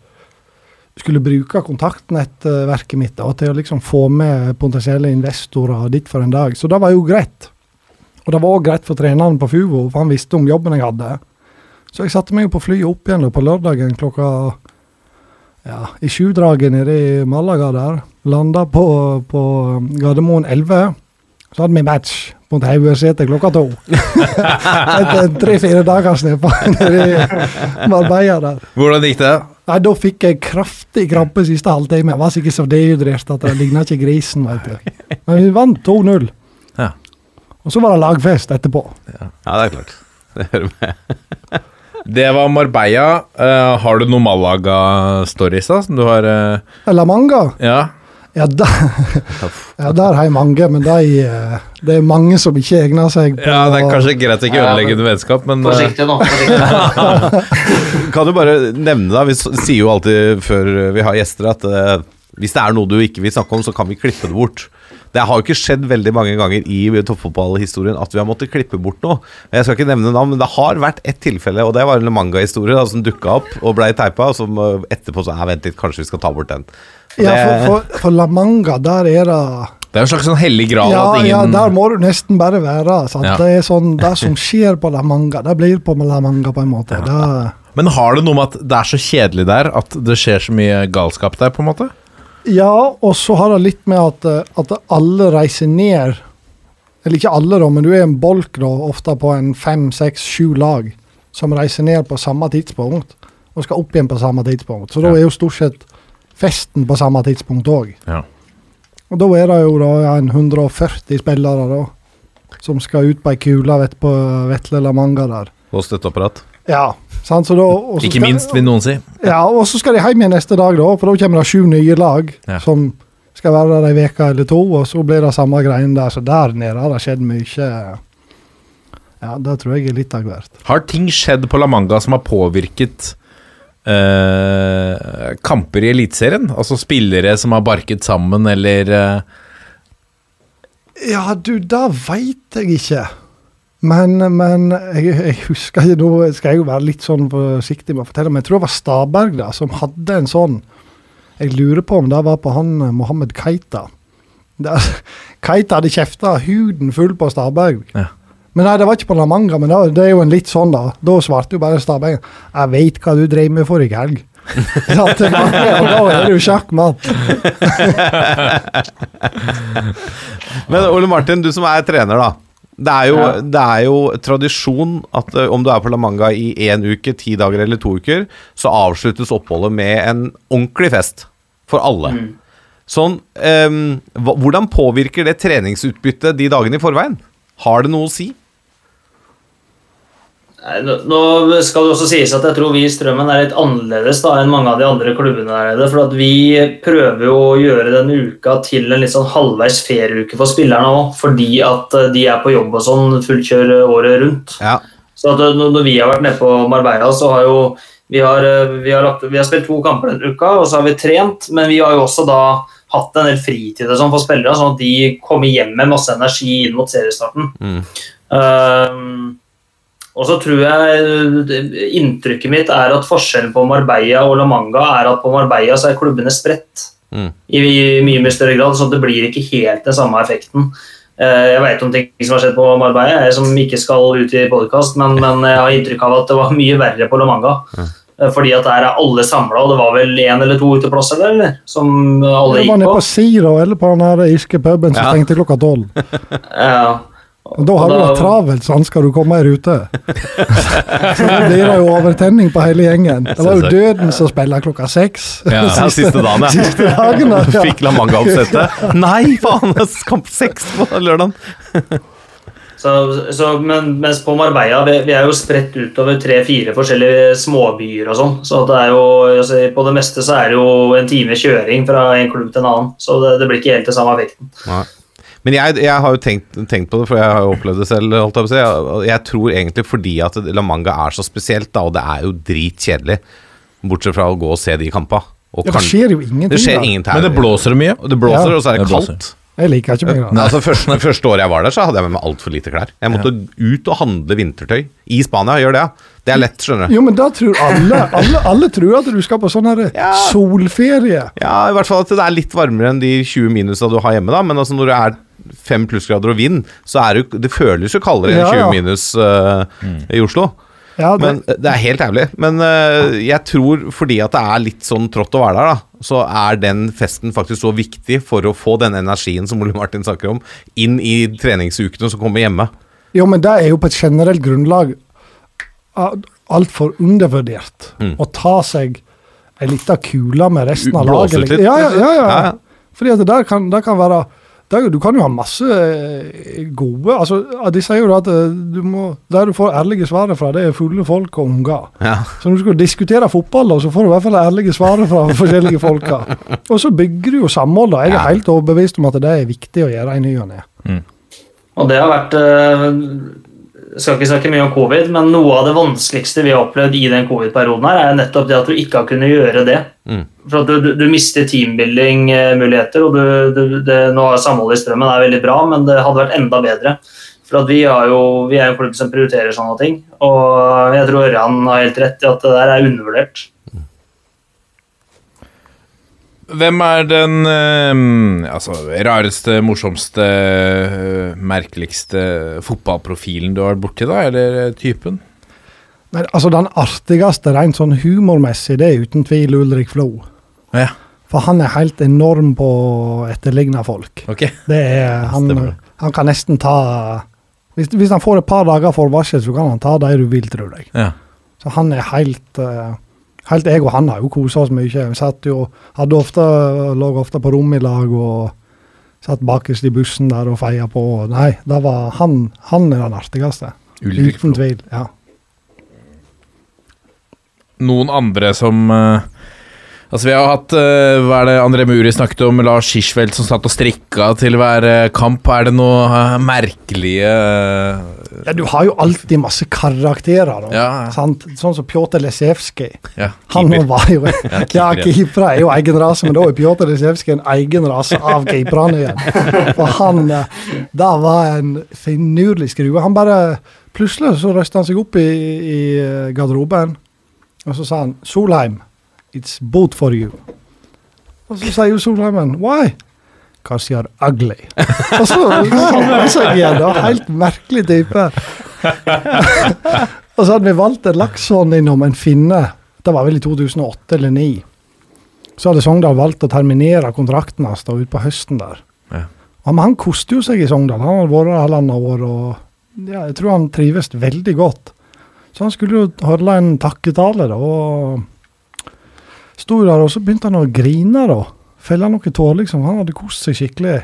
skulle bruke kontaktnettverket mitt da, til å liksom få med potensielle investorer dit for en dag. Så det var jo greit. Og det var òg greit for treneren på Fuvo, for han visste om jobben jeg hadde. Så jeg satte meg jo på flyet opp igjen da, på lørdagen klokka ja, i sjudraget nede i Malaga der. Landa på, på Gardermoen 11. Så hadde vi match mot Haugeseter klokka to. Etter tre-fire dager nedpå nede i Marbella der. Hvordan gikk det? Nei, Da fikk jeg kraftig krampe siste halvtime. Jeg var sikkert så dehydrert at det ligna ikke grisen. vet du. Men vi vant 2-0. Ja. Og så var det lagfest etterpå. Ja, det er klart. Det hører med. Det var Marbella. Uh, har du noen Malaga-stories da, som du har uh... La Manga? Ja. Ja, der, ja, der har jeg mange, men de, eh, det er mange som ikke egner seg på ja, det er kanskje greit å ikke ødelegge noe vennskap, men eh, Forsiktig nå. forsiktig. Kan du bare nevne, da Vi sier jo alltid før vi har gjester, at uh, hvis det er noe du ikke vil snakke om, så kan vi klippe det bort. Det har jo ikke skjedd veldig mange ganger i toppfotballhistorien at vi har måttet klippe bort noe. Jeg skal ikke nevne navn, men det har vært ett tilfelle, og det var en mangahistorie som dukka opp og blei teipa, og som eh, etterpå så ja, Vent litt, kanskje vi skal ta bort den. Ja, for, for, for La Manga, der er det det er en slags sånn hellig gral ja, at ja, ingen der må du nesten bare være. Ja. Det er sånn, det som skjer på La Manga, det blir på La Manga på en måte. Det, Men har det noe med at det er så kjedelig der at det skjer så mye galskap der, på en måte? ja, og så har det litt med at, eh, at alle reiser ned. Eller ikke alle, da, men du er en bolk da, ofte på en fem, seks, sju lag som reiser ned på samme tidspunkt og skal opp igjen på samme tidspunkt. Så da er jo stort sett festen på samme tidspunkt òg. Ja. Og da er det jo da en 140 spillere da, som skal ut på ei kule vet, på Vetle La Manga der. Og støtteapparat. Ja, sant? Så da, Ikke skal- minst, vil noen si. Ja, og så skal de hjem igjen neste dag, da, for da kommer det sju nye lag Ja. som skal være der ei uke eller to, og så blir det samme greien der. Så der nede har det skjedd mye. Ja, det tror jeg er litt av hvert. Har ting skjedd på La Manga som har påvirket eh, kamper i Eliteserien? Altså spillere som har barket sammen, eller uh... Ja, du, det veit jeg ikke. Men, men jeg, jeg husker ikke Nå skal jeg jo være litt sånn forsiktig med å fortelle, men jeg tror det var Staberg da, som hadde en sånn Jeg lurer på om det var på han eh, Mohammed Keita. Der, Keita hadde kjefta huden full på Staberg. Ja. Men nei, det var ikke på La Manga, men da, det er jo en litt sånn, da. Da svarte jo bare Stabæk 'Jeg veit hva du drev med forrige helg'. Ja, tilbake, og da er det jo sjakkmatt. Men Ole Martin, du som er trener, da. Det er jo, Ja. det er jo tradisjon at om du er på La Manga i én uke, ti dager eller to uker, så avsluttes oppholdet med en ordentlig fest for alle. Sånn, um, Hvordan påvirker det treningsutbyttet de dagene i forveien? Har det noe å si? Nå skal det også sies at jeg tror vi i Strømmen er litt annerledes da enn mange av de andre klubbene der. For at vi prøver jo å gjøre denne uka til en litt sånn halvveis ferieuke for spillerne òg. Fordi at eh, de er på jobb og sånn fullt kjør året rundt. Ja. Så at eh, når vi har vært nede på Marbella, så har jo vi har, eh, vi, har lagt, vi har spilt to kamper denne uka, og så har vi trent. Men vi har jo også da hatt en del fritid sånn for spillere, sånn at de kommer hjem med masse energi inn mot seriestarten. Mm. Um, og så tror jeg eh, Inntrykket mitt er at forskjellen på Marbella og La Manga er at på Marbella så er klubbene spredt Mm. i, mye mye større grad, så det blir ikke helt den samme effekten. Eh, Jeg vet om ting som har skjedd på Marbella, jeg som ikke skal ut i podkast, men, men jeg har inntrykk av at det var mye verre på La Manga. Mm. Fordi at der er alle samla, og det var vel én eller to uteplasser der, eller? Som alle gikk på. Det var nede på. Sira, eller på den irske puben som Ja. stengte klokka tolv. Ja. Og da har du det travelt, sånn skal du komme i rute. så det blir det jo overtenning på hele gjengen. Det var jo døden som spiller klokka seks. Ja, Ja, siste dagen, ja. Siste dagen, da, ja. Fikk La Manga-oppsettet. Nei, faen! det Kamp seks på lørdag. Så, så, men, mens på Marbella vi, vi er jo spredt utover tre-fire forskjellige småbyer og sånn. Så det er jo, altså, på det meste så er det jo en time kjøring fra en klubb til en annen. Så det, det blir ikke helt det samme effekten. Nei. Men jeg, jeg har jo tenkt, tenkt på det, for jeg har jo opplevd det selv. Holdt jeg, på å si. jeg, jeg tror egentlig fordi at La Manga er så spesielt, da, og det er jo dritkjedelig. Bortsett fra å gå og se de kampene. Og Ja, det skjer jo ingenting. det skjer ingenting. Men det blåser mye. Og det blåser, Ja. og så er det Det kaldt. Jeg liker ikke mye. Nei, altså første, første året jeg var der, så hadde jeg med meg altfor lite klær. Jeg måtte ut og handle vintertøy. I Spania, gjør det, ja. Det er lett, skjønner du. Jo, men da tror alle Alle, alle tror at du skal på sånn Ja. solferie. Ja, i hvert fall at det er litt varmere enn de 20 minusa du har hjemme, da. Men altså når det er fem plussgrader og vind, så er det Det føles jo kaldere enn 20 ja. minus eh, i Oslo. Ja, det, Men eh, det er helt jævlig. Men uh, jeg tror fordi at det er litt sånn trått å være der, da, så er den festen faktisk så viktig for å få den energien som Ole Martin snakker om, inn i treningsukene som kommer hjemme. jo, men det er jo på et generelt grunnlag altfor undervurdert. Mm. Å ta seg ei lita kule med resten av Blåse laget. ut litt, Ja, ja, ja. ja. Ja, ja. Fordi at det kan, det kan være der, Du kan jo ha masse eh, gode altså, De sier jo at eh, du må, der du får ærlige svaret fra, det er fulle folk og unger. Ja. Så når du skal diskutere fotball, da, så får du i hvert fall ærlige svaret fra forskjellige folka. Og så bygger du jo samhold. da. Jeg er Ja. helt overbevist om at det er viktig å gjøre i ny og ne. Og det har vært eh, skal ikke snakke mye om covid, men noe av det vanskeligste vi har opplevd i den covid-perioden, her er nettopp det at du ikke har kunnet gjøre det. Mm. For at du, du, du mister teambuilding-muligheter, og du, du, det, nå er samholdet i strømmen er veldig bra, men det hadde vært enda bedre. For at vi, har jo, vi er jo en klubb som prioriterer sånne ting, og jeg tror Ørjan har helt rett i at det der er undervurdert. Hvem er den eh, altså, rareste, morsomste, eh, merkeligste fotballprofilen du har vært borti, da? Eller eh, typen? Men altså, den artigste rent sånn humormessig, det er uten tvil Ulrik Flo. Ja, For han er helt enorm på å etterligne folk. ok. Det er, han, han kan nesten ta hvis, hvis han får et par dager forvarsel, så kan han ta de du vil, tror jeg. Ja. Så han er helt eh, Helt jeg og han har jo kosa oss mye. Vi satt jo, hadde ofte, lå ofte på rom i lag og satt bakerst i bussen der og feia på. Nei, da var han, han er den artigste. Uten tvil. ja. Noen andre som eh, Altså Vi har hatt uh, Hva er det André Muri snakket om? Lars Hirschfeldt som satt og strikka til hver eh, kamp. Er det noe uh, merkelige uh... ja. Du har jo alltid masse karakterer. Da, Ja. sant? Sånn som Pjotr Lesevskij. ja, Han var jo Ja, keeper, ja. keepere er jo egen rase, men da er Pjotr Lesevskij en egen rase av keeperne igjen. For han Da var en finurlig skrue. Han bare Plutselig så røsta han seg opp i, i garderoben, og så sa han 'Solheim, it's both for you'. Og så sier jo Solheimen 'Why?' Because you're ugly'. og så samler han seg igjen. Var helt merkelig type. og så hadde vi valgt en Laksson innom en finne. Det var vel i 2008 eller 2009. Så hadde Sogndal valgt å terminere kontrakten hans da ute på høsten der. Ja. Ja, men han koste jo seg i Sogndal. Han hadde vært halvannet år, og ja, jeg tror han trives veldig godt. Så han skulle jo holde en takketale, da, og sto der, og så begynte han å grine, da. Felle noe tårer, liksom. Han hadde kost seg skikkelig.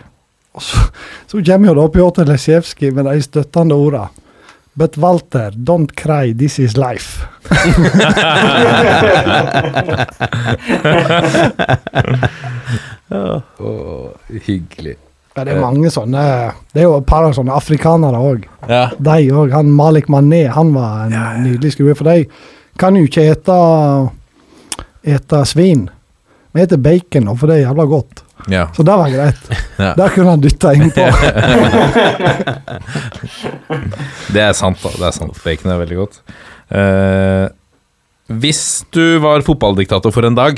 Og så, så kommer jo da Pjotr Lesjevskij med de støttende orda. But Walter, don't cry, this is life. hyggelig. Ja, det er mange sånne Det er jo et par av sånne afrikanere òg. Ja. De òg. Han Malik Mané, han var en nydelig skrue. For de kan jo ikke ete, ete svin. Vi spiser bacon, og for det er jævla godt. ja. Så det var greit. Ja. Der kunne han dytta innpå. Det er sant, da. Det er sant. Bacon er veldig godt. Uh, hvis du var fotballdiktator for en dag,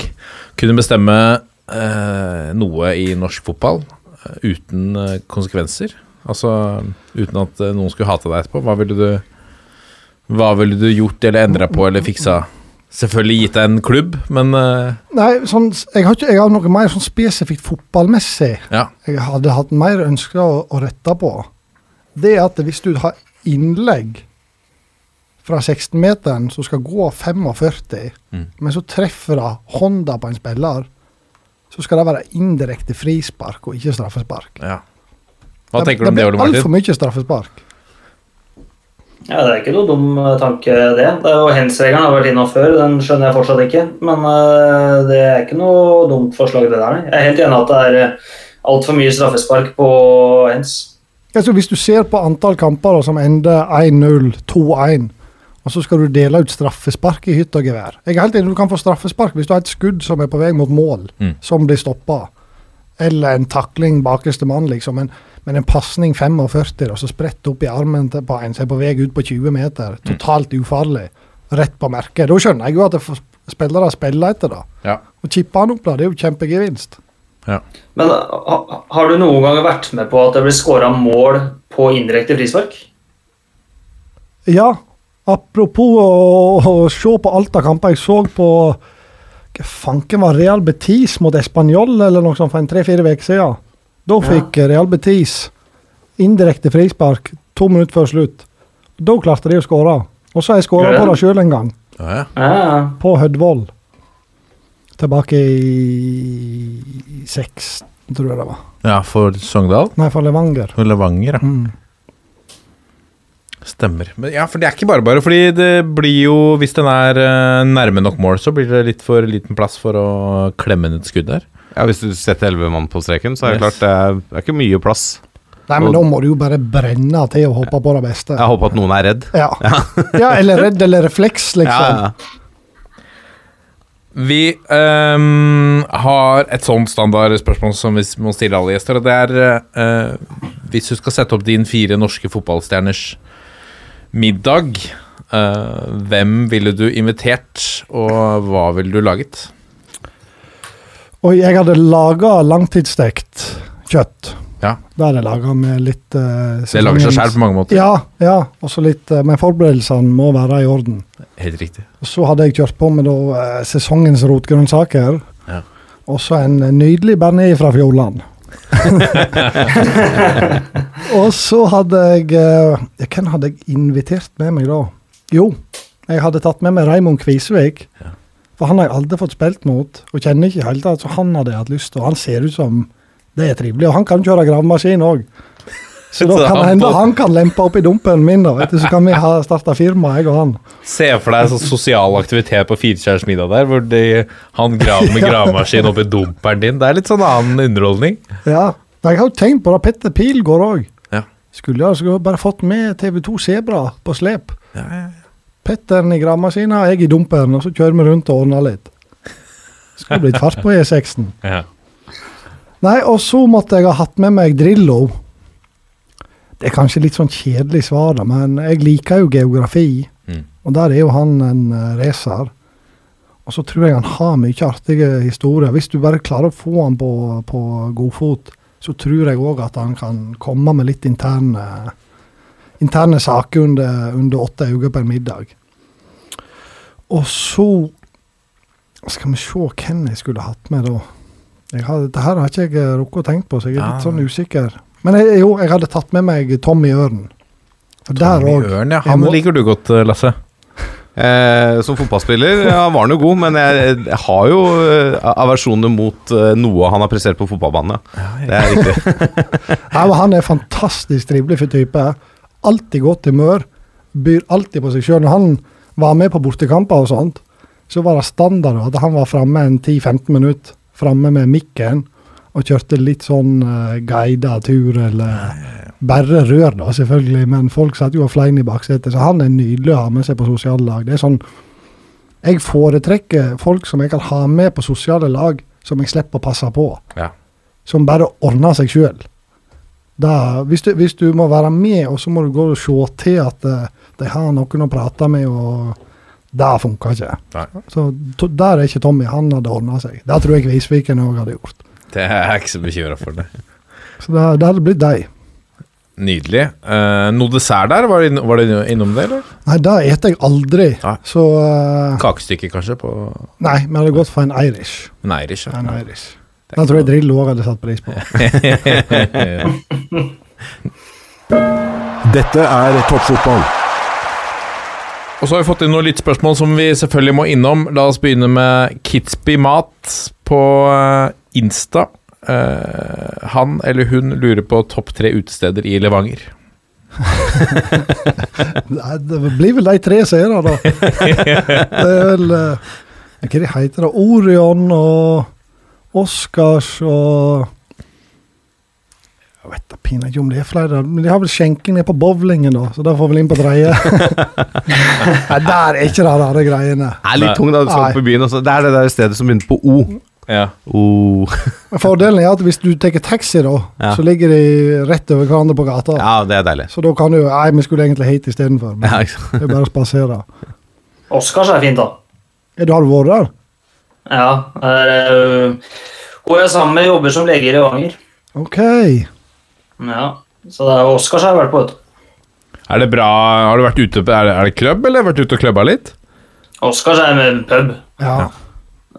kunne bestemme uh, noe i norsk fotball uh, uten konsekvenser, altså uten at noen skulle hate deg etterpå, hva ville du Hva ville du gjort eller endra på eller fiksa? Selvfølgelig gitt deg en klubb, men uh... Nei, sånn, jeg, har ikke, jeg har noe mer sånn spesifikt fotballmessig ja. jeg hadde hatt mer ønske å, å rette på. Det er at hvis du har innlegg fra 16-meteren som skal gå 45, Mm. men så treffer det hånda på en spiller, så skal det være indirekte frispark og ikke straffespark. ja. Hva tenker du om det, Ole blir altfor Martin? mye straffespark. Ja, Det er ikke noe dum eh, tanke, det. det og Hens-regelen har jeg vært innom før, den skjønner jeg fortsatt ikke. Men uh, det er ikke noe dumt forslag, det der. Jeg er helt enig at det er uh, altfor mye straffespark på Hens. Altså, hvis du ser på antall kamper da, som ender 1-0, 2-1, og så skal du dele ut straffespark i hytt og gevær Jeg er helt enig, Du kan få straffespark hvis du har et skudd som er på vei mot mål, Mm. som blir stoppa. Eller en takling bakerste mann, liksom. Men, men en pasning 45 og så spredt opp i armen til, på en som er på vei ut på 20 meter, totalt ufarlig, rett på merket. Da skjønner jeg jo at spillere spiller etter det. Ja. Og chipper han opp, da, det er jo kjempegevinst. Men har du noen gang vært med på at det blir skåra mål på indirekte frispark? Ja, apropos å, å se på alt av kamper. Jeg så på hva fanken var Real Betis mot Español eller noe sånt for en tre-fire uker siden. Da fikk Real Betis indirekte frispark to minutter før slutt. Da klarte de å skåre. Og så har jeg skåra på det sjøl en gang, Ja, ja. På Hødvoll. Tilbake i 16, tror jeg det var. ja, for Sogndal Nei, for Levanger. For Levanger, ja. Mm. Stemmer. Men ja, for det er ikke bare bare. Fordi det blir jo, hvis den er eh, nærme nok mål, så blir det litt for liten plass for å klemme inn et skudd der. Ja, Hvis du setter elleve mann på streken, så er det Yes. klart det er, det er ikke mye plass. Nei, men da må du jo bare brenne til og håpe på det beste. Jeg håper at noen er redd. Ja, ja eller redd eller refleks, liksom. Ja, ja. Vi um, har et sånt standardspørsmål som vi må stille alle gjester, og det er uh, Hvis du skal sette opp din fire norske fotballstjerners middag, uh, hvem ville du invitert, og hva ville du laget? Og jeg hadde laga langtidsstekt kjøtt. Ja. Det hadde jeg laga med litt uh, Det lager seg sjøl på mange måter. Ja, ja. også litt uh, Men forberedelsene må være i orden. Helt riktig. Så hadde jeg kjørt på med da eh, sesongens rotgrønnsaker. Ja. Og så en nydelig bearnés fra Fjordland. og så hadde jeg ja, Hvem hadde jeg invitert med meg da? Jo, jeg hadde tatt med meg Raymond Kvisvik. For han har jeg aldri fått spilt mot, og kjenner ikke i hele tatt, så han hadde jeg hatt lyst til. Og han ser ut som det er trivelig. Og han kan kjøre gravemaskin òg. Så da kan det hende han kan lempe opp i dumpen min, da. Vet du, så kan vi ha starta firma, jeg og han. Se for deg sånn sosial aktivitet på Firestjerners middag der, hvor de, han graver med gravemaskin oppi dumperen din. Det er litt sånn annen underholdning. Ja. Jeg har jo tenkt på det. Petter Pilgaard òg. Ja. Skulle jeg bare fått med TV2 Sebra på slep. Petteren i gravemaskina, jeg i dumperen, og så kjører vi rundt og ordner litt. Skulle blitt fart på E6-en. Ja. Nei, og så måtte jeg ha hatt med meg Drillo. Det er kanskje litt sånn kjedelig svar, da, men jeg liker jo geografi. Mm. Og der er jo han en uh, racer. Og så tror jeg han har mye artige historier. Hvis du bare klarer å få han på, på godfot, så tror jeg òg at han kan komme med litt interne, interne saker under, under åtte øyne på en middag. Og så skal vi se hvem jeg skulle hatt med da. Jeg har, dette har ikke jeg eh, rukket å tenke på, så jeg er litt Ja. sånn usikker. Men jeg, jo, jeg hadde tatt med meg Tommy Ørn. For der Tommy òg. Ørn, ja. Han må- liker du godt, eh, Lasse. Eh, som fotballspiller ja, var han jo god, men jeg, jeg har jo eh, aversjoner mot eh, noe han har prestert på fotballbanen. Ja. Det er riktig. Ja, han er fantastisk trivelig for type. Alltid godt humør. Byr alltid på seg sjøl. Når han var med på bortekamper og sånt, så var det standard at han var framme en 10-15 minutter. Framme med mikken og kjørte litt sånn uh, guida tur, eller bare rør, da, selvfølgelig. Men folk satt jo og flein i baksetet, så han er nydelig å ha med seg på sosiale lag. Det er sånn Jeg foretrekker folk som jeg kan ha med på sosiale lag, som jeg slipper å passe på Ja. som bare ordner seg sjøl. Hvis, hvis du må være med, og så må du gå og se til at eh, de har noen å prate med, og det funka ikke. Nei. Så to, Der er ikke Tommy. Han hadde ordna seg. Det tror jeg Kvisviken òg hadde gjort. Det er jeg ikke så bekymra for. det. Så det, det hadde blitt deg. Nydelig. Uh, noe dessert der? Var det, var du innom det, eller? Nei, det eter jeg aldri. Nei. Så uh, Kakestykke, kanskje? På Nei, vi hadde gått for en Irish. en Irish? ja. En Irish. Den tror jeg Drillo òg hadde satt pris på. Dette er toppfotball. Og så har vi fått inn noen lyttspørsmål som vi selvfølgelig må innom. La oss begynne med Kitsby Mat på eh, Insta. Eh, han eller hun lurer på topp tre utesteder i Levanger. Nei, det blir vel de tre seere, da. det er vel eh, Hva heter det? Orion og Oscars og Jeg vet da pinadø ikke om det er flere. Men de har vel skjenking nede på bowlingen, da, så da får vi inn på dreie. Nei, der er ikke de rare greiene. Det er litt tungt da du skal Nei. på byen. Også. Det er det der stedet som begynner på O. Ja. O. Fordelen er at hvis du tar taxi, da, Ja. så ligger de rett over hverandre på gata. Ja, det er deilig. Så da kan du Nei, vi skulle egentlig hit istedenfor. Men Ja, det er bare å spasere. Oscars er fint, da. Er du har du vært der? Ja. Er, øh, hun er sammen med jobber som lege i Levanger. Ok. Ja. Så det er Oscars har vært på. vet du. Er det bra Har du vært ute på Er det, er det klubb, eller vært ute og klubba litt? Oscars er med pub. Ja.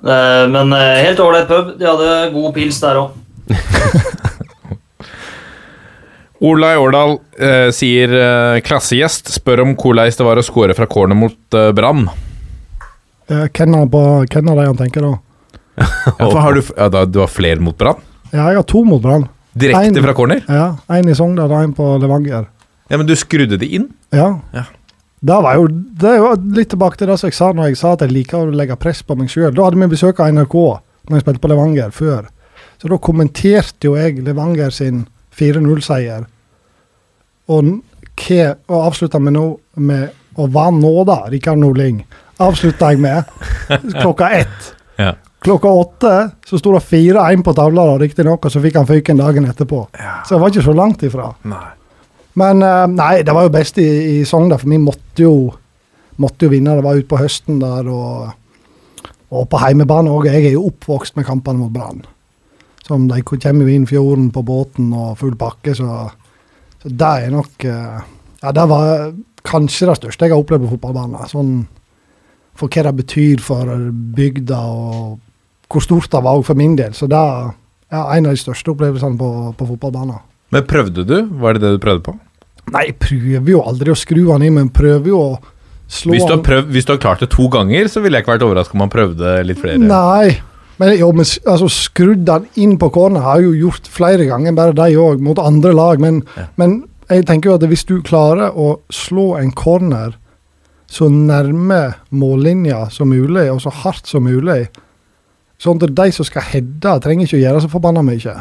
Eh, Men eh, helt ålreit pub. De hadde god pils der òg. Olai Årdal eh, sier eh, klassegjest spør om hvordan det var å score fra corner mot eh, Brann. Eh, Hvem av på- hvem han tenker da? Ja, for har du, f- ja, da, du har flere mot Brann? Ja, jeg har to mot Brann. Direkte En- fra corner? Ja, En i Sogndal og en på Levanger. Ja, Men du skrudde det inn? Ja. Ja. Det var jo det er jo litt tilbake til det som jeg sa når jeg sa at jeg liker å legge press på meg sjøl. Da hadde vi besøk av NRK når jeg spilte på Levanger før. Så da kommenterte jo jeg Levanger sin 4-0-seier. Og, og avslutta med nå med Og hva nå, da, Rikard Nordling? Avslutta jeg med klokka ett. Ja. Klokka åtte så sto det 4-1 på tavla, riktignok, og så fikk han fyken dagen etterpå. Så jeg var ikke så langt ifra. Nei. Men eh, nei, det var jo best i, i Sogndal, for vi måtte jo, måtte jo vinne. Det var utpå høsten der, og, og på heimebane òg. Jeg er jo oppvokst med kampene mot Brann. Som de kommer jo inn fjorden på båten og full pakke, så, så det er nok eh, Ja, det var kanskje det største jeg har opplevd på fotballbanen. Sånn for hva det betyr for bygda, og hvor stort det var òg for min del. Så det er ja, en av de største opplevelsene på, på fotballbanen. Men prøvde du? Var det det du prøvde på? Nei, jeg prøver jo aldri å skru han i, men prøver jo å slå Hvis du, har prøvd, hvis du har klart det to ganger, så ville jeg ikke vært overraska om han prøvde litt flere. Nei. Men, jo, men altså, skrudd han inn på corner har jeg jo gjort flere ganger, bare de òg, mot andre lag. Men, men jeg tenker jo at hvis du klarer å slå en corner så nærme mållinja som mulig, og så hardt som mulig, sånn at de som skal heade, trenger ikke å gjøre så forbanna mye.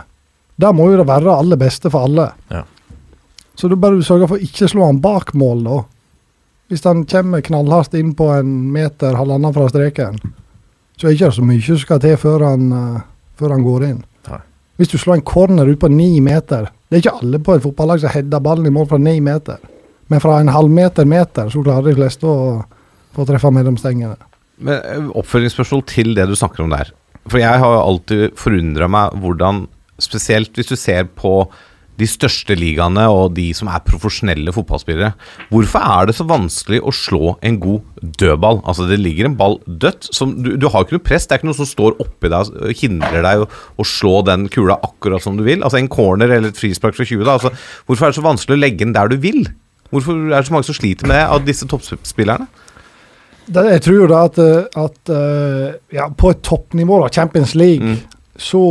Det må jo det være aller beste for alle. Ja. Så du sørge for å ikke slå han bak mål, da. Hvis han kommer knallhardt inn på en meter, halvannen fra streken, så er det ikke så mye som skal til før han, uh, før han går inn. Nei. Hvis du slår en corner ut på ni meter Det er ikke alle på et fotballag som header ballen i mål fra ni meter. Men fra en halvmeter meter så klarer de fleste å få treffe mellom stengene. Men eh, Oppfølgingsspørsmål til det du snakker om der. For jeg har alltid forundra meg hvordan Spesielt hvis du ser på de største ligaene og de som er profesjonelle fotballspillere. Hvorfor er det så vanskelig å slå en god dødball? Altså Det ligger en ball dødt. Som, du, du har ikke noe press. Det er ikke noe som står oppi deg og hindrer deg å, å slå den kula akkurat som du vil. Altså En corner eller et frispark fra 20. da altså, Hvorfor er det så vanskelig å legge den der du vil? Hvorfor er det så mange som sliter med det av disse toppspillerne? Det, jeg tror da at, eh, at eh, ja, på et toppnivå, da, Champions League, så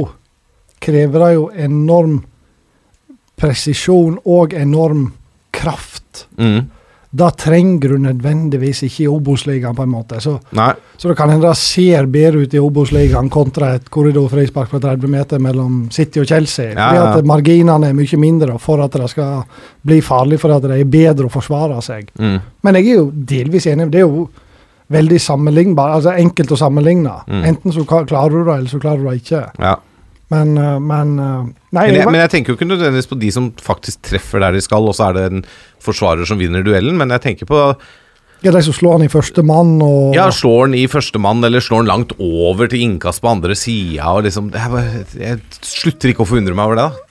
krever det jo enorm presisjon og enorm kraft. Mm. Da trenger du nødvendigvis ikke i Obos-ligaen, på en måte. Så, Nei. så det kan hende det ser bedre ut i Obos-ligaen kontra et korridorfrispark på 30 meter mellom City og Chelsea. Ja, fordi at marginene er mye mindre for at det skal bli farlig, for at det er bedre å forsvare seg. Mm. Men jeg er jo delvis enig. Det er jo veldig sammenlignbar. Altså enkelt å sammenligne. Mm. Enten så klarer du det, eller så klarer du det ikke. Ja. Men, eh, men eh, Nei, Men jeg, jeg, men jeg tenker jo ikke nødvendigvis på de som faktisk treffer der de skal, og så er det en forsvarer som vinner duellen, men jeg tenker på ja, de som slår han i første mann og Ja, slår han i førstemann, eller slår han langt over til innkast på andre sida, og liksom er Jeg slutter ikke å forundre meg over det, da.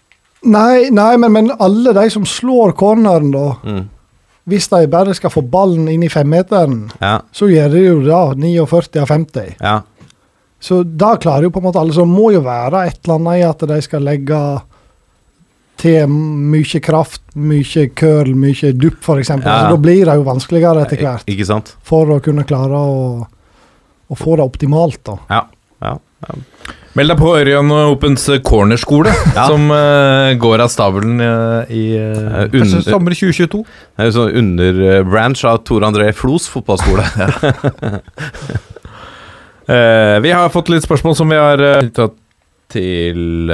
Nei, nei men, men alle de som slår corneren, da. Mm. Hvis de bare skal få ballen inn i femmeteren, Ja, så gjør de jo det 49 av 50. ja. Så da klarer jo på en måte alle. Så det må jo være et eller annet i at de skal legge til mye kraft, mye curl, mye dupp, f.eks. Ja. Så da blir det jo vanskeligere etter hvert Ikke sant? for å kunne klare å, å få det optimalt. da. Ja. ja. Meld deg på Ørjan Opens cornerskole, som uh, går av stabelen uh, i uh, Eh, kanskje under- sommer 2022. Det er sånn underbranch av Tore André Flos fotballskole. Eh, vi har fått litt spørsmål som vi har uh, tatt til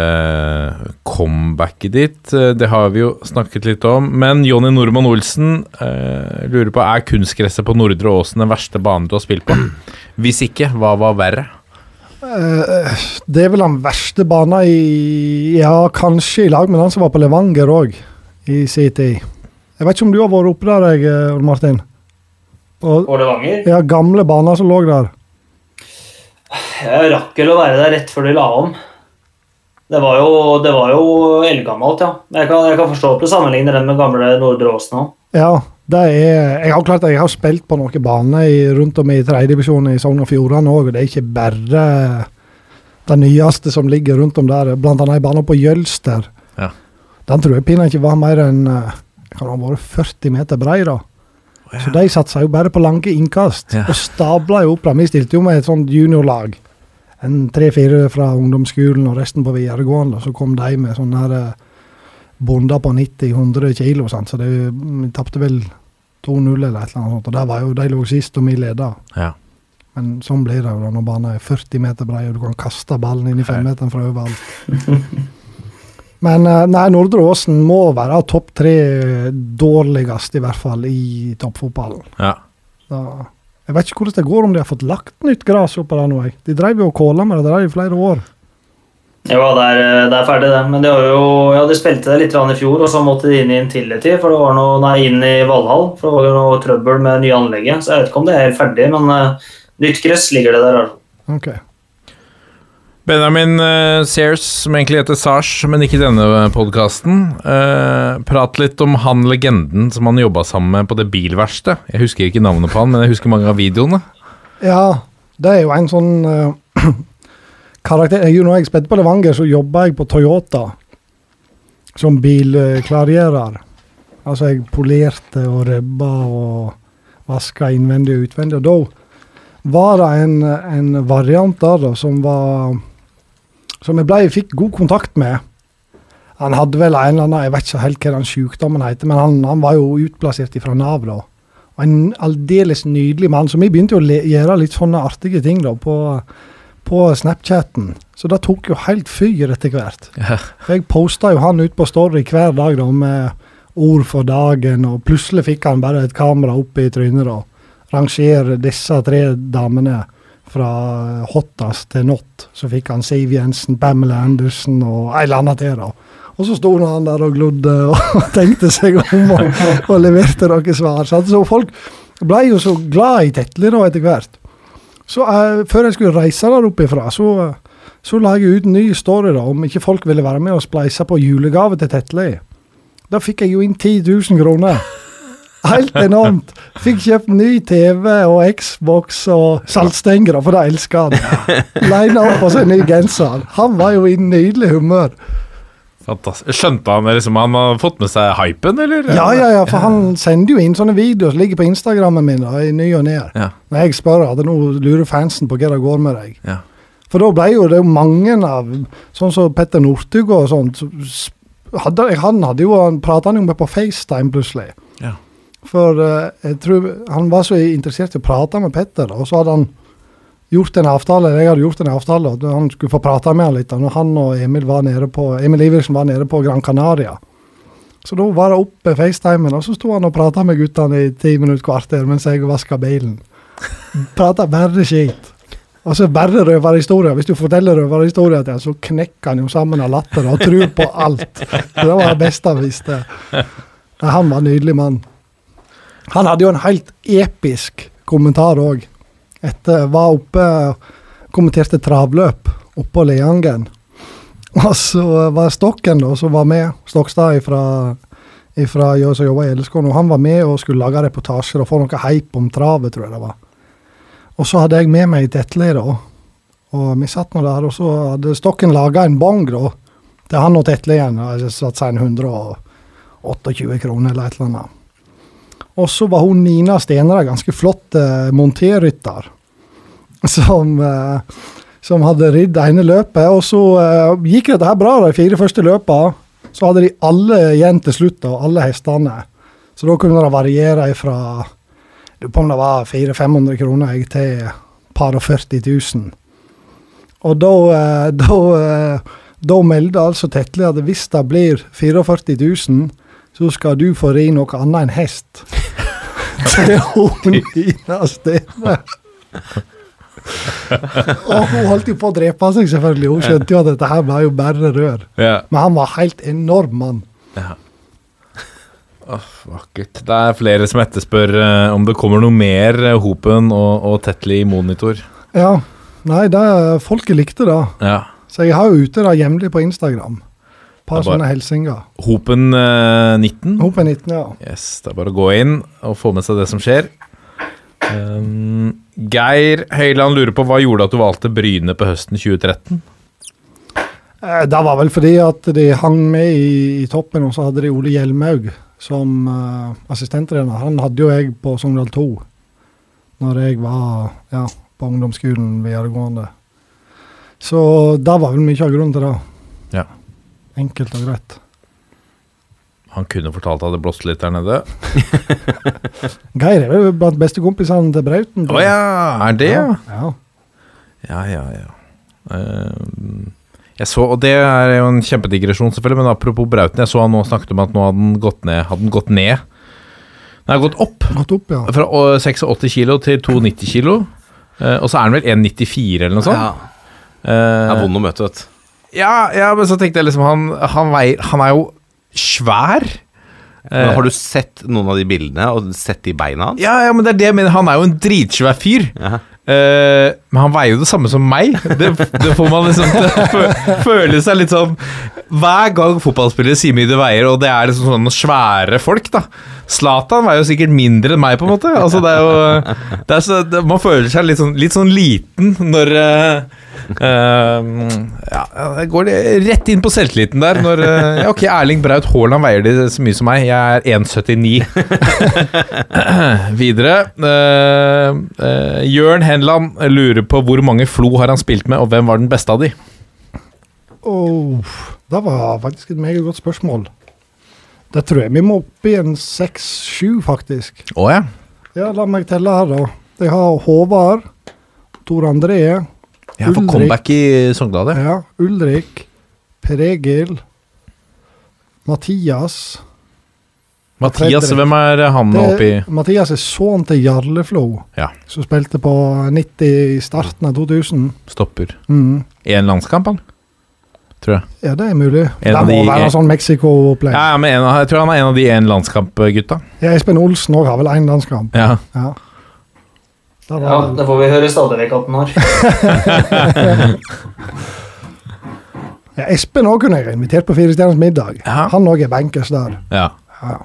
comebacket ditt. Det har vi jo snakket litt om. Men Jonny Normann Olsen lurer på er kunstgresset på Nordre Åsen den verste banen du har spilt på. Hvis ikke, hva var verre? Eh, det er vel den verste banen i Ja, kanskje i lag med den som var på Levanger òg, i sin tid. Jeg vet ikke om du har vært oppe der, jeg, eh, Martin? Og, Og Levanger. ja, gamle baner som lå der. Jeg rakk vel å være der rett før de la om. Det var jo, det var jo eldgammelt, ja. Jeg kan, jeg kan forstå at du sammenligner den med gamle Nordre Åsen òg. Ja, det er Jeg har klart jeg har spilt på noen baner rundt om i tredjedivisjon i Sogn og Fjordane òg, og det er ikke bare det nyeste som ligger rundt om der. Annet en bane på Jølster. Ja. Den tror jeg pinadø ikke var mer enn eh, kan ha vært 40 meter brei, da. Så de satsa jo bare på lange innkast, Ja. og stabla jo opp. Vi stilte jo med et sånt juniorlag. En tre-fire fra ungdomsskolen og resten på videregående. Så kom de med sånne her eh, bonder på 90-100 kilo, sant? så det, vi tapte vel 2-0 eller et eller annet sånt. Og der var jo de lå sist, og vi leda. Ja. Men sånn blir det jo da når banen er 40 meter brei, og du kan kaste ballen inn i femmeteren fra overalt. Men eh, nei, Nordre Åsen må være topp tre dårligst, i hvert fall, i toppfotballen. Ja. Da, jeg vet ikke hvordan det går, om de har fått lagt nytt gress oppå der nå. jeg. De drev jo og kåla med det der i flere år. Jo, det er, det er ferdig, det. Men de, har jo, ja, de spilte det litt i fjor, og så måtte de inn i Intility, for det var noe nei, inn i Valhall. For det var noe trøbbel med nye anlegget. Så jeg vet ikke om det er helt ferdig, men uh, nytt gress ligger det der. altså. Ok. Benjamin uh, Sears, som egentlig heter Sars, men ikke denne podkasten. prat litt om han legenden som han jobba sammen med på det bilverkstedet. Jeg husker ikke navnet på han, men jeg husker mange av videoene. Ja, det er jo en sånn uh, karakter jeg, Når jeg spilte på Levanger, så jobba jeg på Toyota som bilklargjører. Altså, jeg polerte og ribba og vaska innvendig og utvendig. Og da var det en, en variant der da, som var Som jeg ble, fikk god kontakt med. Han hadde vel en eller annen, jeg vet ikke helt hva den sykdommen heter, men han, han var jo utplassert fra Nav da. Og en aldeles nydelig mann. Så vi begynte jo å gjøre litt sånne artige ting da på, på Snapchaten. Så det tok jo helt fyr etter hvert. Ja. Jeg posta jo han ut på Story hver dag da med ord for dagen, og plutselig fikk han bare et kamera opp i trynet da. Rangere disse tre damene fra hottest til not. Så fikk han Siv Jensen, Pamela Andersen og ei eller anna til. da. Og så sto han der og glodde og tenkte seg om og, og leverte noen svar. Så, Så folk ble jo så glad i Tetle da etter hvert. Så uh, før jeg skulle reise der oppe ifra, så, uh, så la jeg ut en ny story da, om ikke folk ville være med og spleise på julegave til Tetle. Da fikk jeg jo inn 10 000 kroner. Helt enormt. Fikk kjøpt ny TV og Xbox og saltstenger, for det elsker han. Leina opp på seg ny genser. Han var jo i nydelig humør. Fantastisk. Skjønte han liksom Han har fått med seg hypen, eller? Ja, ja, ja, for han sender jo inn sånne videoer som ligger på Instagrammen min da, i ny og ne. Ja. Når jeg spør at nå lurer fansen på hva det går med deg. Ja. For da ble jo det jo mange av Sånn som Petter Northug og sånt. Hadde, han hadde jo Han prata jo med på FaceTime plutselig. For eh, jeg tror han var så interessert i å prate med Petter, og så hadde han gjort en avtale, eller jeg hadde gjort en avtale, at han skulle få prate med han litt. Når han og Emil var nede på Emil Iversen var nede på Gran Canaria. Så da var det opp FaceTimen, og så sto han og prata med guttene i ti minutter kvarter mens jeg vaska bilen. Prata bare skit. Og så bare røverhistorier. Hvis du forteller røverhistorier til ham, så knekker han jo sammen av latter og tror på alt. Det var det beste han visste. Han var en nydelig mann. Han hadde jo en helt episk kommentar òg. Etter var oppe kommenterte travløp oppå Leangen. Og så var Stokken, da, som var med, Stokstad fra som jobba i LSK, og han var med og skulle lage reportasjer og få noe hype om travet, tror jeg det var. Og så hadde jeg med meg Tetle, da. Og vi satt nå der, og så hadde Stokken laga en bong, da. Til han og Tetle igjen. Jeg satt seg en 128 kroner eller et eller annet. Og så var hun Nina Stenere, ganske flott eh, monterrytter, som, eh, som hadde ridd ene løpet. Og så eh, gikk dette her bra de fire første løpene. Så hadde de alle igjen til slutt, da, alle hestene. Så da kunne det variere fra på om det var 400-500 kroner jeg, til par og 40 000. Og da, eh, da, eh, da meldte altså Tetle at hvis det blir 44 000, så skal du få ri noe annet enn hest. Til hun Ina Stene. og hun holdt jo på å drepe seg, selvfølgelig. Hun skjønte jo at dette her var jo bare rør. Ja. Men han var helt enorm mann. Vakkert. Det er flere som etterspør eh, om det kommer noe mer eh, Hopen og, og Tetley i monitor. Ja. Nei, det, folket likte det. Ja. Så jeg har jo ute det jevnlig på Instagram. Par sånne hilsener. Hopen uh, 19. Hopen 19, ja. Yes, det er bare å gå inn og få med seg det som skjer. Um, Geir Høyland lurer på hva gjorde at du valgte Bryne på høsten 2013? Eh, Det var vel fordi at de hang med i, i toppen, og så hadde de Ole Hjelmaug som uh, assistenttrener. Han hadde jo jeg på Sogndal 2 når jeg var ja, på ungdomsskolen videregående. Så det var vel mye av grunnen til det. Ja. Enkelt og greit. Han kunne fortalt at det hadde blåst litt der nede. Geir er jo blant bestekompisene til Brauten. Å ja, er det, ja? ja. Ja, ja, ja. Um, jeg så, og det er jo en kjempedigresjon, selvfølgelig, men apropos Brauten, jeg så han nå snakket om at nå hadde den gått ned. Hadde han gått ned? Nei, gått opp. Gått opp, ja. Fra 86 kilo til 92 kilo. Uh, og så er den vel 1,94 eller noe sånt. Ja. Uh, Det er vond å møte, vet du. Ja, ja, men så tenkte jeg liksom Han, han, veier, han er jo svær. Men Eh, har du sett noen av de bildene, og sett de beina hans? ja, ja, men det er det jeg mener. Han er jo en dritsvær fyr. Ja. Uh, men han veier jo det samme som meg. Det, det får man liksom til føler føle seg litt sånn Hver gang fotballspillere sier mye de veier, og det er liksom sånne svære folk, da. Zlatan veier jo sikkert mindre enn meg, på en måte. Altså, det er jo det er så, det, Man føler seg litt sånn, litt sånn liten når eh, eh, Ja, det går rett inn på selvtilliten der. Når eh, ja, Ok, Erling Braut Haaland veier det så mye som meg. Jeg er 1,79. Videre. Uh, uh, Jørn Henland lurer på hvor mange Flo har han spilt med, og hvem var den beste av de? Oh, det var faktisk et meget godt spørsmål. Det tror jeg vi må opp i en seks-sju, faktisk. Å ja. Ja, la meg telle her, da. Jeg har Håvard, Tor André, Jeg får Ulrik. comeback i Sogndal, ja. ja, Ulrik, Per Egil, Mathias Mathias, hvem er han Det- oppi Mathias er sønnen til Jarle Flo, Ja. som spilte på 90 i starten av 2000. Stopper. Mm. En landskamp, han. Tror jeg. Ja, det er mulig. En det må de- være sånn Mexico-opplegg. Ja, ja, men en jeg tror han er en av de én landskampgutta. Ja, Espen Olsen òg har vel én landskamp. Ja. Ja. Ja, var, det får vi høre stadig vekk at den har. ja, Espen òg kunne jeg invitert på Fire stjerners middag. Ja. Han òg er bankers der. ja. Ja.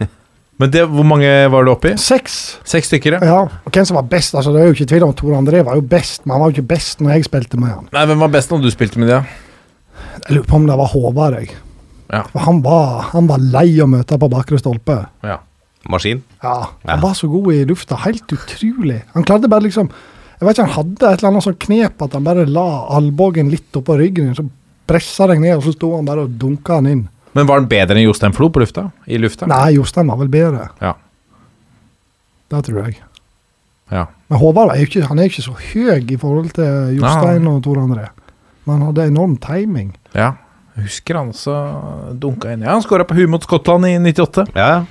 Men det, hvor mange var du oppi? Seks. Seks stykker, ja. Ja, og hvem som var best? altså Det er jo ikke tvil om Tor André var jo best, men han var jo ikke best når jeg spilte med han. Nei, Hvem var best når du spilte med de? da? Jeg lurer på om det var Håvard, jeg. Ja. For han var, han var lei å møte på bakre stolpe. Ja. Maskin? Ja, Han Ja. var så god i lufta. Helt utrolig. Han klarte bare liksom Jeg vet ikke, Han hadde et eller annet sånn knep at han bare la albuen litt oppå ryggen, så pressa deg ned, og så sto han bare og dunka han inn. Men var han bedre enn Jostein Flo på lufta? I lufta? Nei, Jostein var vel bedre. Ja. Det tror jeg. Ja. Men Håvard er jo ikke, han er jo ikke så høy i forhold til Jostein og Tor André. Men han hadde enorm timing. ja. Jeg husker han også dunka inn. Ja, han skåra på huet mot Skottland i 98. Ja, ja.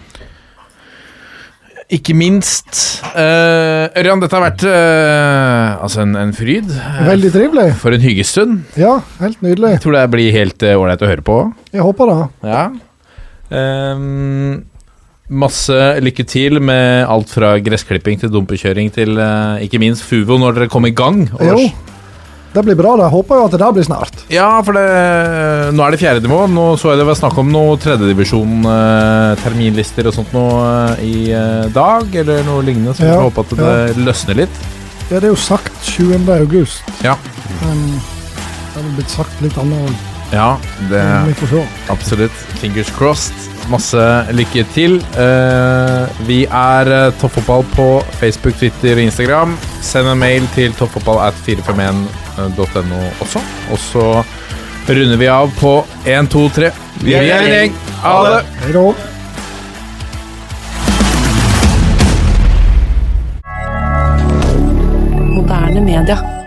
Ikke minst. Uh, Ørjan, dette har vært uh, altså en, en fryd. Eh, Veldig trivelig. For en hyggestund. Ja, helt nydelig. Jeg tror det blir helt ålreit uh, å høre på. Jeg håper det. Ja. Um, masse lykke til med alt fra gressklipping til dumpekjøring til ikke minst Fuvo når dere kommer i gang. Og- Jo, det blir bra. Jeg håper jo at det der blir snart. Ja, for det, nå er det fjerde nivå. Nå så jeg det var snakk om noe tredjedivisjon, eh, terminlister og sånt noe eh, i eh, dag, eller noe lignende, så vi ja, får håpe at det ja. løsner litt. Ja, det er jo sagt 20. august. Ja. Men det har blitt sagt litt annet. Ja, det absolutt. Fingers crossed. Masse lykke til. Eh, vi er eh, Toppfotball på Facebook, Twitter og Instagram. Send en mail til toppfotballat451. .no også. Og så runder vi av på 1, 2, 3. Vi er en gjeng. Ha det. Moderne media.